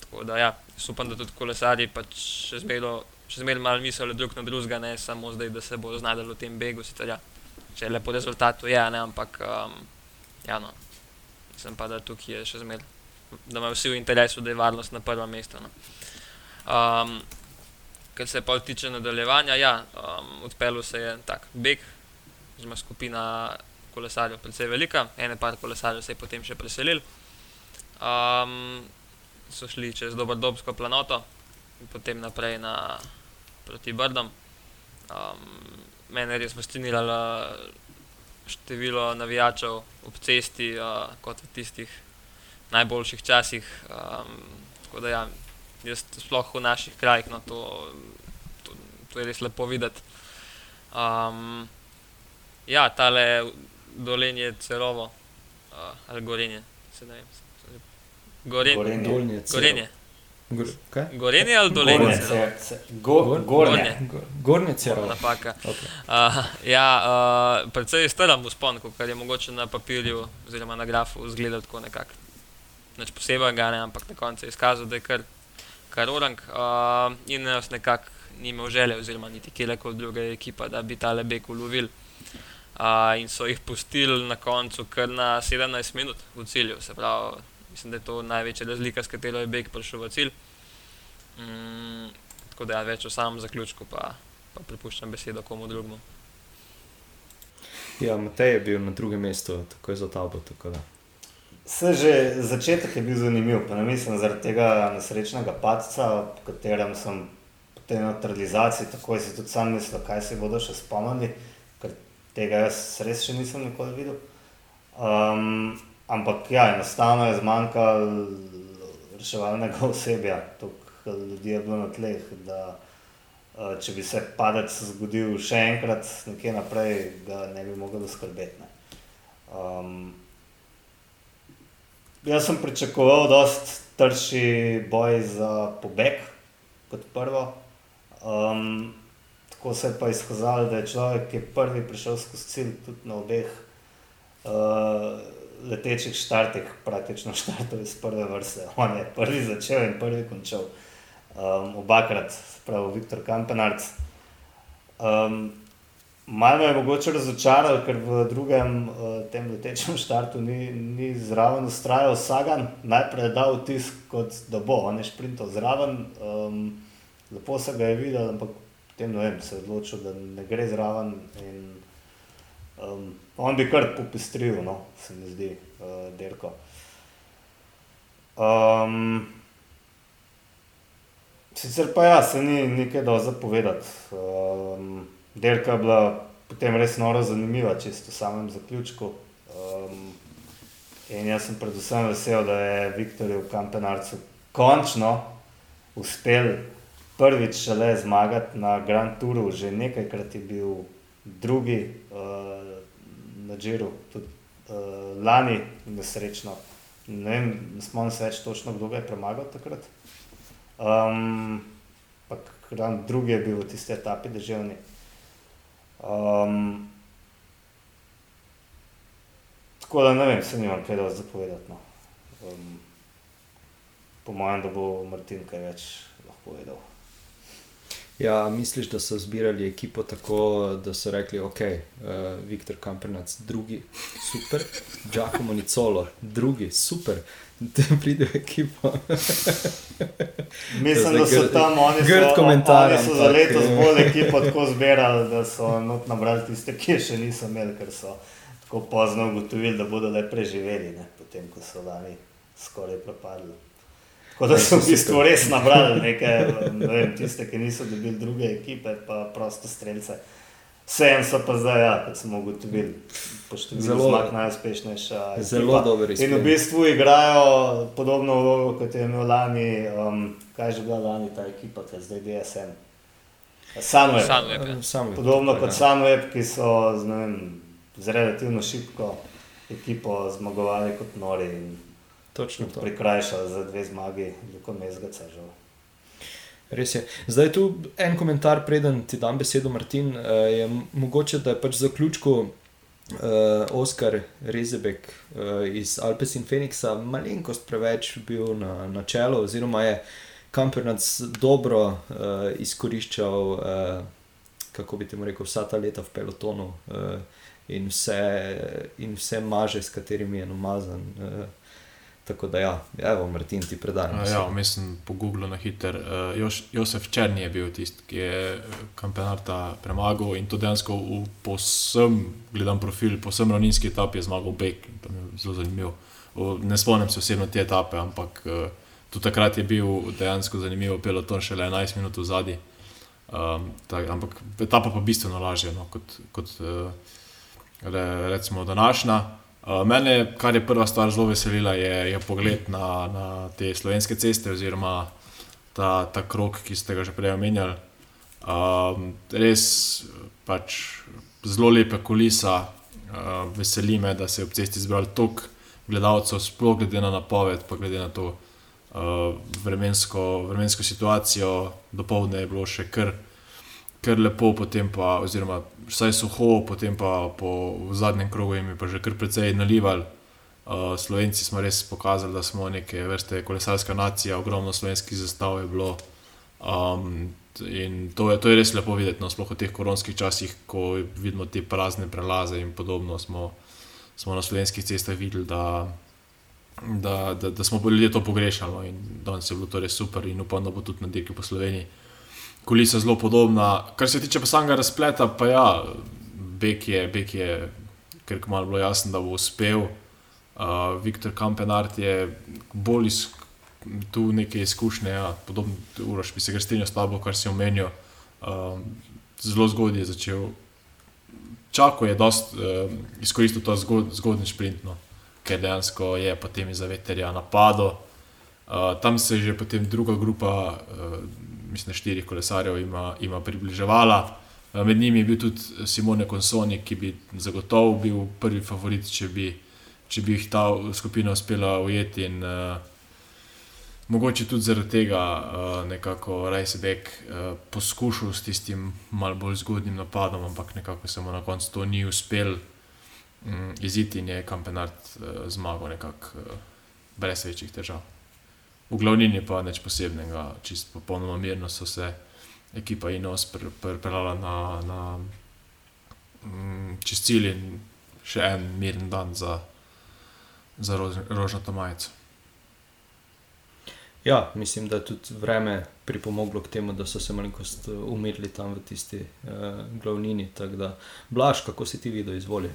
Tako da, ja, upam, da tudi kolesari pač še zmeraj malo mislijo drug na drugega, ne samo zdaj, da se bodo znašli v tem begu. Sicer, ja, če je lepo rezultat, je, ne, ampak um, ja, no, mislim pa, da tukaj še zmeraj, da imajo vsi v interesu, da je varnost na prvem mestu. No. Um, Kar se pa tiče nadaljevanja, ja, um, odpeljal se je tak beg, zelo skupina kolesarjev, precej velika, ene par kolesarjev se je potem še preselil. Um, so šli čez Dobrodobsko planoto in potem naprej na, proti Brdom. Um, mene je res fasciniralo število navijačev ob cesti, uh, kot v tistih najboljših časih. Um, tako da, ja, jaz sploh v naših krajih, no, to, to, to je res lepo videti. Um, ja, tale dolenje celovo, uh, ali gorenje, se ne vem. Gorenje. Gorenje. Gorenje. Gor, gorenje ali dolenje? Gornje. Gornje celovo. Napaka. Okay. Uh, ja, uh, predvsej je strm uspon, kar je mogoče na papirju oziroma na grafu izgledati tako nekako. Neč posebej, ne, ampak na koncu je izkazal, da je kar, kar orang uh, in nas nekako ni imel želje, oziroma niti kjerkoli druga ekipa, da bi ta lebek ulovil uh, in so jih pustili na koncu kar na 17 minut v cilju. Se pravi, mislim, da je to največja razlika, s katero je Beg prišel v cilj. Mm, tako da ja, več o samem zaključku, pa, pa pripuščam besedo komu drugemu. Ja, Matej je bil na drugem mestu, tako je za tabo. Se že začetek je bil zanimiv, pa ne mislim zaradi tega nesrečnega padca, po katerem sem po tej neutralizaciji, tako si tudi sam mislil, kaj se bodo še spomnili tega jaz res še nisem nikoli videl. Um, ampak ja, enostavno je zmanjkalo reševalnega osebja, toliko ljudi je bilo na tleh, da uh, če bi se padec zgodil še enkrat, nekje naprej, ga ne bi mogel skrbeti. Um, jaz sem pričakoval, da je trši boj za pobeg kot prvo. Um, Tako se je pa izkazalo, da je človek, ki je prvi prišel skozi cilj, tudi na obeh uh, letečih štartih, praktično štartov iz prve vrste. On je prvi začel in prvi končal. Um, obakrat, pravi Viktor Kampenarc. Um, Malo me je mogoče razočaralo, ker v drugem uh, tem letečem štartu ni, ni zraven ustrajal Sagan. Najprej je dal vtis, da bo, on je šprintal zraven, um, lepo se ga je videl, ampak potem vem, se je odločil, da ne gre zraven. In, um, on bi kar popestril, no, se mi zdi, uh, Derko. Um, sicer pa ja, se ni nekaj do zapovedati. Um, Delka je bila potem res noro zanimiva, čisto v samem zaključku. Um, in jaz sem predvsem vesel, da je Viktorju Kampenarcu končno uspel prvič šele zmagati na Grand Touru, že nekajkrat je bil drugi uh, na Džiru, tudi uh, lani, nesrečno. Ne vem, ne spomnim se več točno, kdo ga je premagal takrat. Um, drugi je bil v tisti etapi državni. Um, tako da ne vem, se nimam kaj da zapovedati. No. Um, po mojem, da bo Martin kaj več lahko povedal. Ja, misliš, da so zbirali ekipo tako, da so rekli, ok, uh, Viktor Kampernac, drugi, super, Giacomo Nicolo, drugi, super, da pride v ekipo. Mislim, da so tam oni, grd komentar. Oni so za leto zbolj ekipo tako zbirali, da so not nabrali tiste, ki še niso imeli, ker so tako pozno ugotovili, da bodo le preživeli, ne, potem ko so lani skoraj propadli. Tako da so v bistvu res nabrali nekaj, ne vem, tiste, ki niso dobili druge ekipe, pa prosto streljce. Vsem so pa zdaj, ja, kot smo ugotovili, zelo najuspešnejša. Zelo dobro izgleda. In v bistvu igrajo podobno vlogo, kot je imel lani, um, kaj že bila lani ta ekipa, ki je zdaj DSM. Sunweb. Sunweb. Podobno kot Sunweb, ki so z, vem, z relativno šibko ekipo zmagovali kot nori. Točno to. Prikrajšal za dve zmagi, kot mezgaca žal. Res je. Zdaj tu en komentar, preden ti dam besedo, Martin. Uh, je mogoče, da je pač za ključko uh, Oskar Rezebek uh, iz Alpes in Phoenixa malenkost preveč bil na, na čelu, oziroma je Kampernac dobro uh, izkoriščal, uh, kako bi ti rekel, vsa ta leta v pelotonu uh, in, vse, in vse maže, s katerimi je namazan. Uh, Tako da, ja, evo, Martin, ti predajam. Ja, mislim, po Googlu na hiter. Uh, Josef Črni je bil tisti, ki je kampionata premagal in to dejansko v posem, gledam profil, posem ravninski etapi je zmagal Bek. To je zelo zanimivo. Ne spomnim se osebno te etape, ampak uh, tudi takrat je bil dejansko zanimiv peloton, šele 11 minut v zadnji. Um, ampak etapa pa bistveno lažja no, kot, kot uh, re, recimo današnja. Uh, mene, kar je prva stvar zelo veselila, je, je pogled na, na te slovenske ceste, oziroma ta, ta krok, ki ste ga že prej omenjali. Um, res pač zelo lepe kulisa, uh, veseli me, da se je ob cesti zbralo toliko gledalcev, sploh glede na napoved, pa glede na to uh, vremensko, vremensko situacijo. Dopoledne je bilo še kar kar lepo, potem pa, oziroma vsaj suho, potem pa po zadnjem krogu jim je pa že kar precej nalival. Uh, Slovenci smo res pokazali, da smo neke vrste kolesarska nacija, ogromno slovenskih zastav je bilo. Um, in to je, to je res lepo videti, no, sploh v teh koronskih časih, ko vidimo te prazne prelaze in podobno, smo, smo na slovenskih cestah videli, da, da, da, da smo ljudje to pogrešali. No, in danes je bilo to res super in upam, da bo tudi na dirki po Sloveniji kulisa zelo podobna. Kar se tiče pa samega razpleta, pa ja, Bek je, Bek je ker kmalo bilo jasno, da bo uspel. Uh, Viktor Kampenart je bolj iz, tu neke izkušnje, ja, podobno uroš, bi se ga strinjal s tabo, kar si omenil. Uh, zelo zgodaj je začel. Čako je dost, uh, izkoristil to zgod, zgodni sprint, no, ker dejansko je potem iz veterja napadlo. Uh, tam se je že potem druga grupa uh, mislim, štirih kolesarjev ima, ima približevala. Eh, med njimi je bil tudi Simone Konsoni, ki bi zagotovo bil prvi favorit, če bi, če bi jih ta skupina uspela ujeti. In, uh, mogoče tudi zaradi tega uh, nekako Rajsebek uh, poskušal s tistim malo bolj zgodnim napadom, ampak nekako se mu na koncu to ni uspel um, iziti in je Kampenart uh, zmagal nekako uh, brez večjih težav. V glavnini pa nič posebnega, čisto popolnoma mirno so se ekipa in os pripeljala na, na mm, cilj in še en miren dan za, za rož, rožnato majico. Ja, mislim, da je tudi vreme pripomoglo k temu, da so se malenkost umirili tam v tisti uh, glavnini. Blaž, kako si ti videl, izvoli?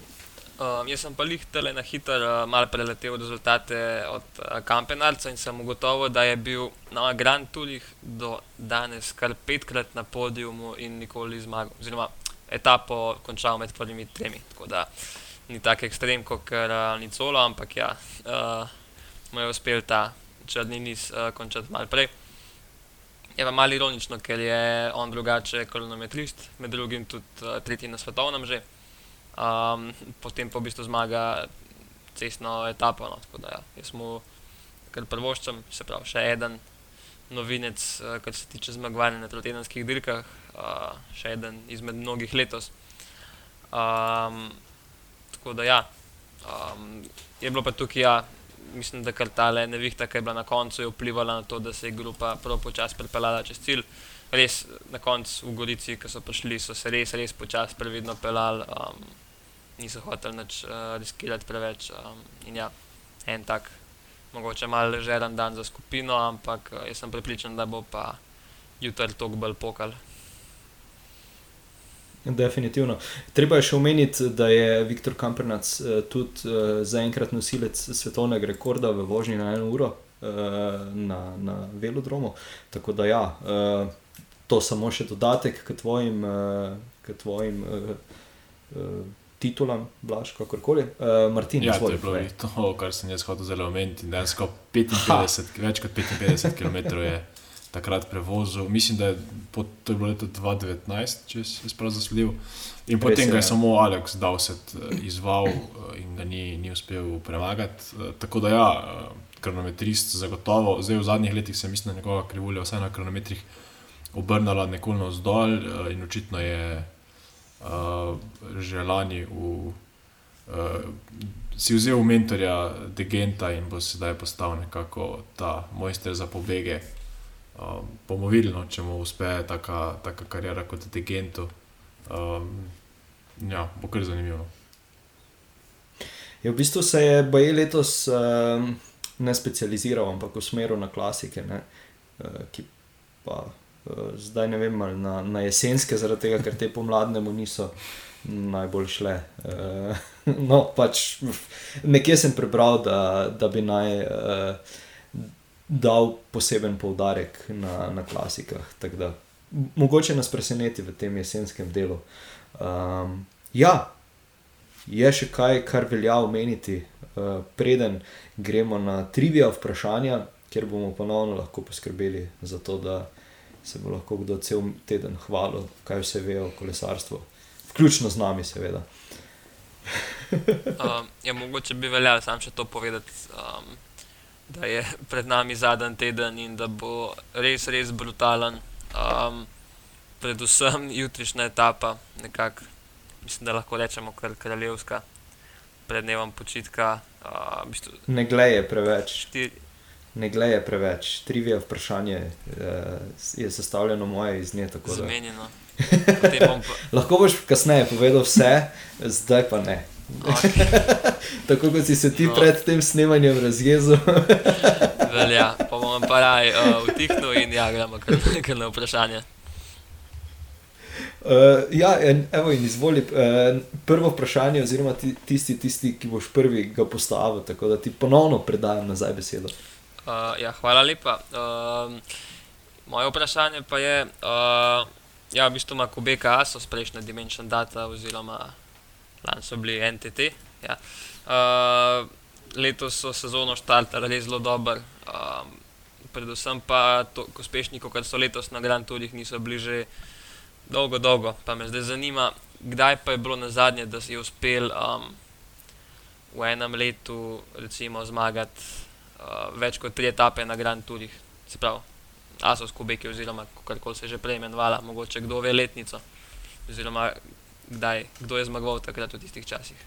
Um, jaz sem pa lih tele na hitro uh, malo preletel rezultate od uh, Kampenarca in sem ugotovil, da je bil na Grand Tourih do danes kar petkrat na podiumu in nikoli zmagal. Oziroma, etapo končal med prvimi tremi. Tako da ni tako ekstrem kot uh, Nicolo, ampak ja, uh, mu je uspel ta črni niz uh, končati malo prej. Je pa malo ironično, ker je on drugače kronometrist, med drugim tudi uh, tretji na svetovnem že um, potem pa v bistvu zmaga cestno etapo. No, da ja, jaz mu kar prvoščam, se pravi, še en novinec, uh, kar se tiče zmagovanja na trotedenskih dirkah, uh, še en izmed mnogih letos. Um, tako da ja, um, je bilo pa tukaj, ja, mislim, da kar ta le nevihta, ki je bila na koncu, je vplivala na to, da se je grupa prav počasi pripeljala čez cilj. Res na koncu v Gorici, ki so prišli, so se res, res počasi previdno pelali. Um, niso hoteli nič uh, riskirati preveč. Um, in ja, en tak, mogoče malo ležeren dan za skupino, ampak uh, jaz sem pripričan, da bo pa jutri tok bolj pokal. Definitivno. Treba je še omeniti, da je Viktor Kampernac uh, tudi uh, zaenkrat nosilec svetovnega rekorda v vožnji na eno uro uh, na, na velodromu. Tako da ja, uh, to samo še dodatek k tvojim. Uh, k tvojim uh, uh, titulam, blaš, kakorkoli. Uh, Martin, ja, to je bilo to, kar sem jaz hotel zelo omeniti. Dejansko 55, več kot 55 km je takrat prevozil. Mislim, da je, po, to je bilo leto 2019, če sem prav zasledil. In Res potem je, ga je ja. samo Alex Dowsett eh, izval eh, in ga ni, ni uspel premagati. Tako da ja, kronometrist zagotovo. Zdaj v zadnjih letih se mislim, da njegova krivulja vsaj na kronometrih obrnila nekoliko navzdol in očitno je že lani v, uh, si vzel mentorja Degenta in bo sedaj postal nekako ta mojster za pobege. Um, bomo videli, no, če mu uspe taka, taka karijera kot Degentu. Um, ja, bo kar zanimivo. Je ja, v bistvu se je Bajel letos um, ne specializiral, ampak usmeril na klasike, uh, ki pa Eh, zdaj ne vem, ali na, na jesenske, zaradi tega, ker te pomladnemu niso najbolj šle. Uh, no, pač nekje sem prebral, da, da bi naj uh, dal poseben poudarek na, na klasikah. Da, mogoče nas preseneti v tem jesenskem delu. Um, ja, je še kaj, kar velja omeniti, uh, preden gremo na trivia vprašanja, kjer bomo ponovno lahko poskrbeli za to, da se bo lahko kdo cel teden hvalil, kaj vse ve o kolesarstvu, vključno z nami, seveda. um, ja, mogoče bi veljalo sam še to povedati, um, da je pred nami zadnji teden in da bo res, res brutalen. Um, predvsem jutrišnja etapa, nekako, mislim, da lahko rečemo, kar kraljevska, pred dnevom počitka. Uh, v bistvu, ne gleje preveč. Štiri, ne gleje preveč. Trivija vprašanje uh, je sestavljeno moje iz nje. Zamenjeno. Pa... Lahko boš kasneje povedal vse, zdaj pa ne. Okay. Tako kot si se ti no. pred tem snemanjem razjezel. Velja, pa bom pa raj uh, utihnil in ja, gremo kar na vprašanje. Uh, ja, en, evo in izvoli. Uh, prvo vprašanje, oziroma ti, tisti, tisti, ki boš prvi ga postavil, tako da ti ponovno predajam nazaj besedo. Uh, ja, hvala lepa. Uh, moje vprašanje pa je, uh, ja, v bistvu ima Kubeka ASO, prejšnja Dimension Data, oziroma lani so bili NTT. Ja. Uh, letos so sezono štartali res zelo dobro. Uh, predvsem pa uspešni, kot so letos na Grand Tourih, niso bili že dolgo, dolgo. Pa me zdaj zanima, kdaj pa je bilo na zadnje, da si uspel um, v enem letu recimo zmagati uh, več kot tri etape na Grand Tourih, se pravi, Asos Kubeki, oziroma kako se že prej imenovala, mogoče kdo ve letnico, oziroma kdaj, kdo je zmagoval takrat v tistih časih.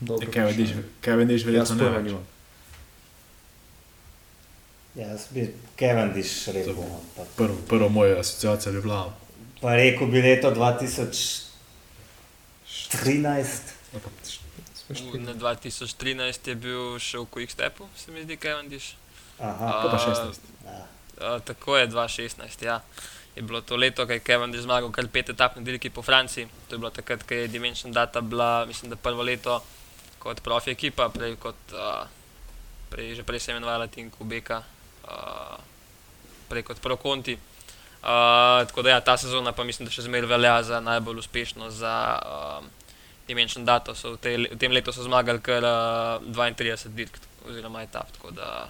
Kaj vidiš, verjetno ne vem. Jaz bi Kevin Diš rekel. No, prvo, prvo moja asociacija je bila. Pa rekel bi leto 2013. Na 2013 je bil še v Quick Stepu, se mi zdi, diš. Aha, uh, pa 16. Uh, tako je 2016, ja. je bilo to leto, ko je Kevin zmagal kar pet etapnih dirki po Franciji. To je bilo takrat, ko je Dimension Data bila, mislim, da prvo leto kot profi ekipa, prej kot, uh, prej, že prej se imenovala Team Kubeka, uh, prej kot Pro Conti. Uh, tako da ja, ta sezona pa mislim, da še zmeraj velja za najbolj uspešno za uh, Dimension Data. So v, te, v tem letu so zmagali kar uh, 32 dirk oziroma etap, tako da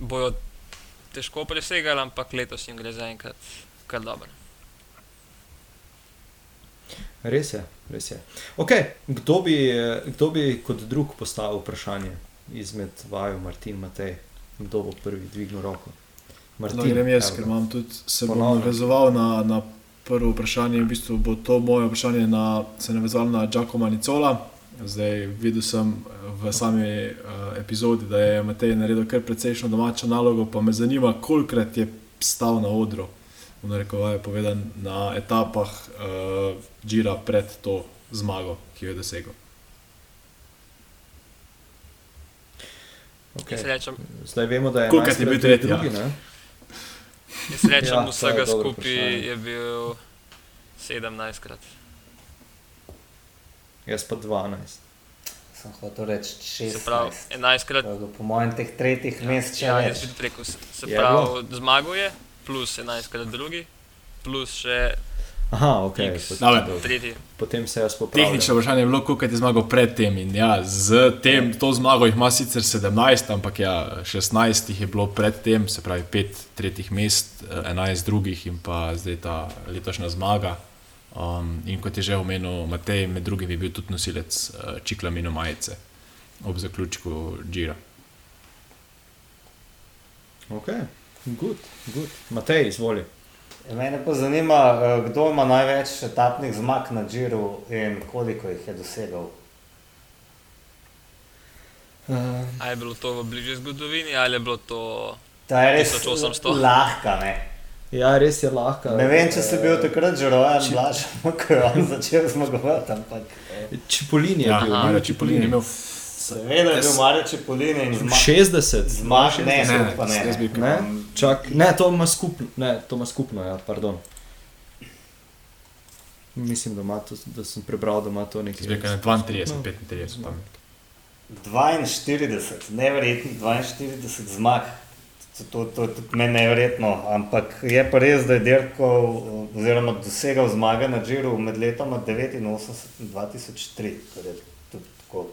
bojo težko presegali, ampak letos jim gre zaenkrat kar dobro. Res je, res je. Okay, kdo, bi, kdo bi kot drug postavil vprašanje izmed vaju, Martin, Matej? Kdo bo prvi dvignil roko? Martin, no, grem jaz, ker imam tudi se bom navezoval na, na prvo vprašanje. V bistvu bo to moje vprašanje na, se navezalo na Giacomo Nicola. Zdaj videl sem v sami uh, epizodi, da je Matej naredil kar precejšno domačo nalogo, pa me zanima, kolikrat je stal na odru, v narekovaj povedan, na etapah uh, Džira pred to zmago, ki jo je dosegel. Okay. Zdaj vemo, da je to nekaj, kar je bil tretji. Drugi, ja. Jaz rečem, ja, vsega skupaj je bil 17 krat. Jaz pa 12. Sem hotel reči 16. Pravi, 11 krat. Po mojem, teh tretjih ja, mest če. Ja, jaz bi rekel, se pravi, zmaguje, plus 11 krat drugi, plus še. Aha, ok, tretji. Potem se jaz popravim. Tehnično vprašanje je bilo, koliko je zmagal pred tem. In ja, z tem, to zmago jih ima sicer 17, ampak ja, 16 jih je bilo pred tem, se pravi 5 tretjih mest, 11 drugih in pa zdaj ta letošnja zmaga. Um, in kot je že omenil Matej, med drugim je bil tudi nosilec uh, čikla mino majice ob zaključku Džira. Ok, good, good. Matej, izvoli. Mene pa zanima, uh, kdo ima največ etapnih zmag na Džiru in koliko jih je dosegal. Uh, ali je bilo to v bližnji zgodovini ali je bilo to 1800? Lahko, ne. Ja, res je lahko. Ne vem, če si bil takrat že rojen, če si začel zmagovati. Ampak... Čipolin je ja, bil, ali Čipolin je imel. Seveda je bil Marijo Čipolin in zma... 60. Zmag, ne, ne, ne, ne, ne. ne? Čak, ne, to ima skupno, ne, to ima skupno, ja, pardon. Mislim, da, to, da sem prebral, da ima to nekaj. Zbirka je 32, no. 35. 42, neverjetnih 42 zmag. To, to je tudi meni nevrjetno, ampak je pa res, da je dirkal oziroma dosegal zmage na Džiru med letoma 1989 in 2003, kar je tudi tako,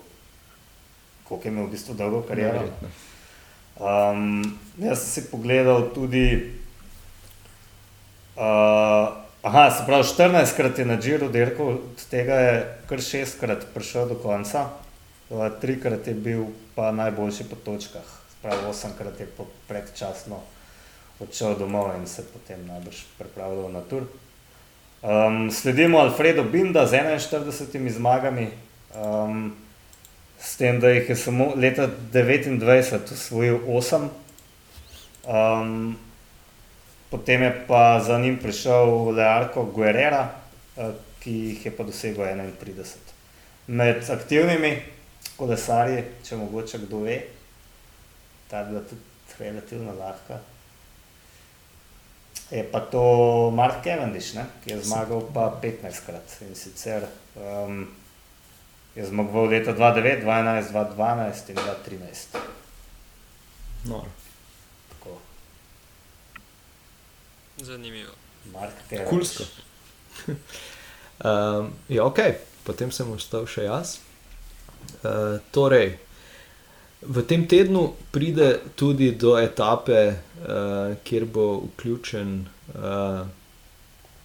koliko je imel v bistvu dolgo kariero. Um, jaz sem si pogledal tudi, uh, aha, se pravi, 14 krat je na Džiru dirkal, od tega je kar 6 krat prišel do konca, 3 krat je bil pa najboljši po točkah pravi, osemkrat je predčasno odšel domov in se potem najbrž pripravljal na tur. Um, sledimo Alfredo Binda z 41 zmagami, um, s tem, da jih je samo leta 29 osvojil 8. Um, potem je pa za njim prišel Learko Guerrera, uh, ki jih je pa dosegel 31. Med aktivnimi kolesarji, če mogoče kdo ve, ta je bila tudi relativno lahka. Je pa to Mark Cavendish, ne? ki je zmagal pa 15krat in sicer um, je zmagal leta 2009, 2011, 2012 in 2013. No. Zanimivo. Mark Cavendish. Kulsko. um, ja, ok, potem sem ostal še jaz. Uh, torej, V tem tednu pride tudi do etape, uh, kjer bo vključen, uh,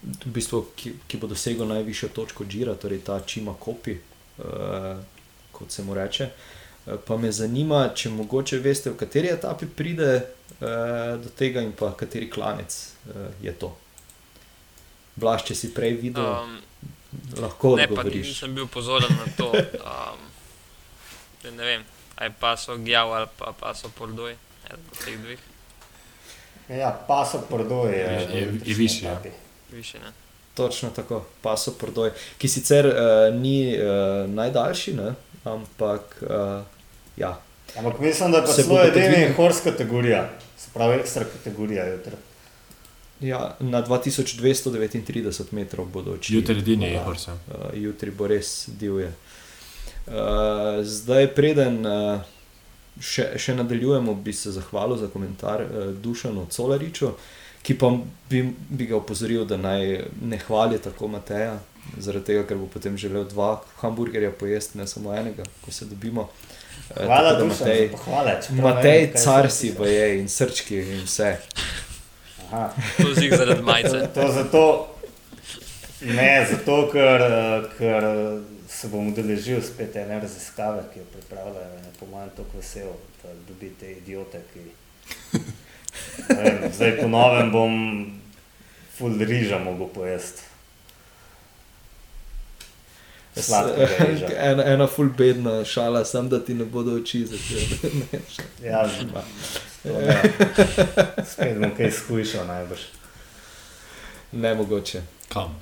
v bistvu, ki, ki bo dosegel najvišjo točko Džira, torej ta Čima Kopi, uh, kot se mu reče. Uh, pa me zanima, če mogoče veste, v kateri etapi pride uh, do tega in pa kateri klanec je to. Blaž, če si prej videl, um, lahko odgovoriš. Ne, pa nisem bil pozoren na to. Um, ne vem. Aj pa so Gjav ali pa, pa so Pordoj, eden od teh dveh. Ja, pa so Pordoj, je, je, je, je više. Ja. više Točno tako, pa so Pordoj, ki sicer uh, ni uh, najdaljši, ne? ampak uh, ja. Ampak mislim, da je pa zelo edini hors kategorija, se pravi ekstra kategorija jutra. Ja, na 2239 metrov bodo oči. Jutri edini je horse. Uh, jutri bo res divje. Uh, zdaj, preden uh, še, še nadaljujemo, bi se zahvalil za komentar uh, Dušanu Colariču, ki pa bi, bi ga opozoril, da naj ne hvali tako Mateja, zaradi tega, ker bo potem želel dva hamburgerja pojesti, ne samo enega, ko se dobimo. Hvala, tako da Dušan, Matej, za pohvale, ne Matej, vem, car si pa je in srčki in vse. Aha. To zig zaradi majice. To, to zato, ne, zato ker, eh, ker eh, se bom udeležil spet ene raziskave, ki jo pripravljajo in je po mojem tako vesel, da dobi te idiote, ki. Vem, zdaj po novem bom full riža mogel pojesti. Riža. Ena, ena full bedna šala, sem da ti ne bodo oči začele. Ja, to ne. Spet bom kaj skušal najbrž. ne mogoče. Kam?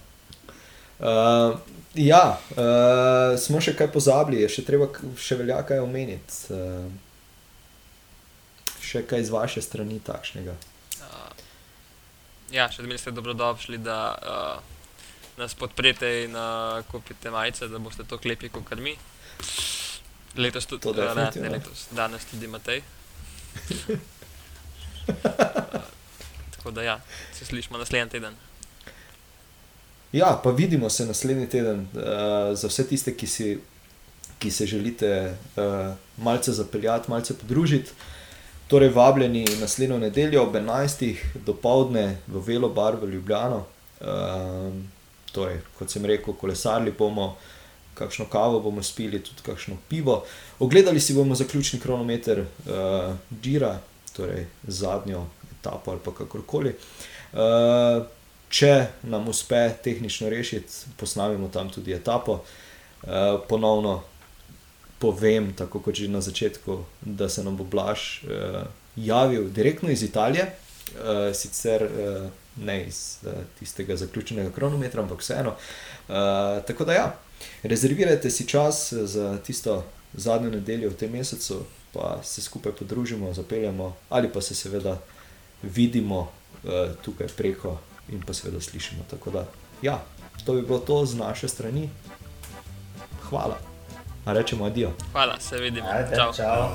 Uh, ja, uh, smo še kaj pozabili, je še treba, še velja kaj omeniti. Uh, še kaj z vaše strani takšnega. Uh, ja, še vedno ste dobrodošli, da uh, nas podprete in uh, kupite majice, da boste to klepi kot mi. Letos tudi, To uh, ne, ne letos, danes tudi Matej. uh, tako da ja, se slišimo naslednji teden. Ja, pa vidimo se naslednji teden uh, za vse tiste, ki, si, ki se želite uh, malce zapeljati, malce podružiti. Torej, vabljeni naslednjo nedeljo ob 11. do povdne v Velo Bar v Ljubljano. Um, torej, kot sem rekel, kolesarili bomo, kakšno kavo bomo spili, tudi kakšno pivo. Ogledali si bomo zaključni kronometer uh, Džira, torej zadnjo etapo ali kakorkoli. Uh, če nam uspe tehnično rešiti, posnamemo tam tudi etapo. Uh, ponovno povem, tako kot že na začetku, da se nam bo Blaž uh, javil direktno iz Italije, uh, sicer uh, ne iz uh, tistega zaključenega kronometra, ampak vseeno. Uh, tako da ja, rezervirajte si čas za tisto zadnjo nedeljo v tem mesecu, pa se skupaj podružimo, zapeljemo ali pa se seveda vidimo uh, tukaj preko in pa seveda slišimo. Tako da, ja, to bi bilo to z naše strani. Hvala. Rečemo adijo. Hvala, se vidimo. Ajde, Čau. čau.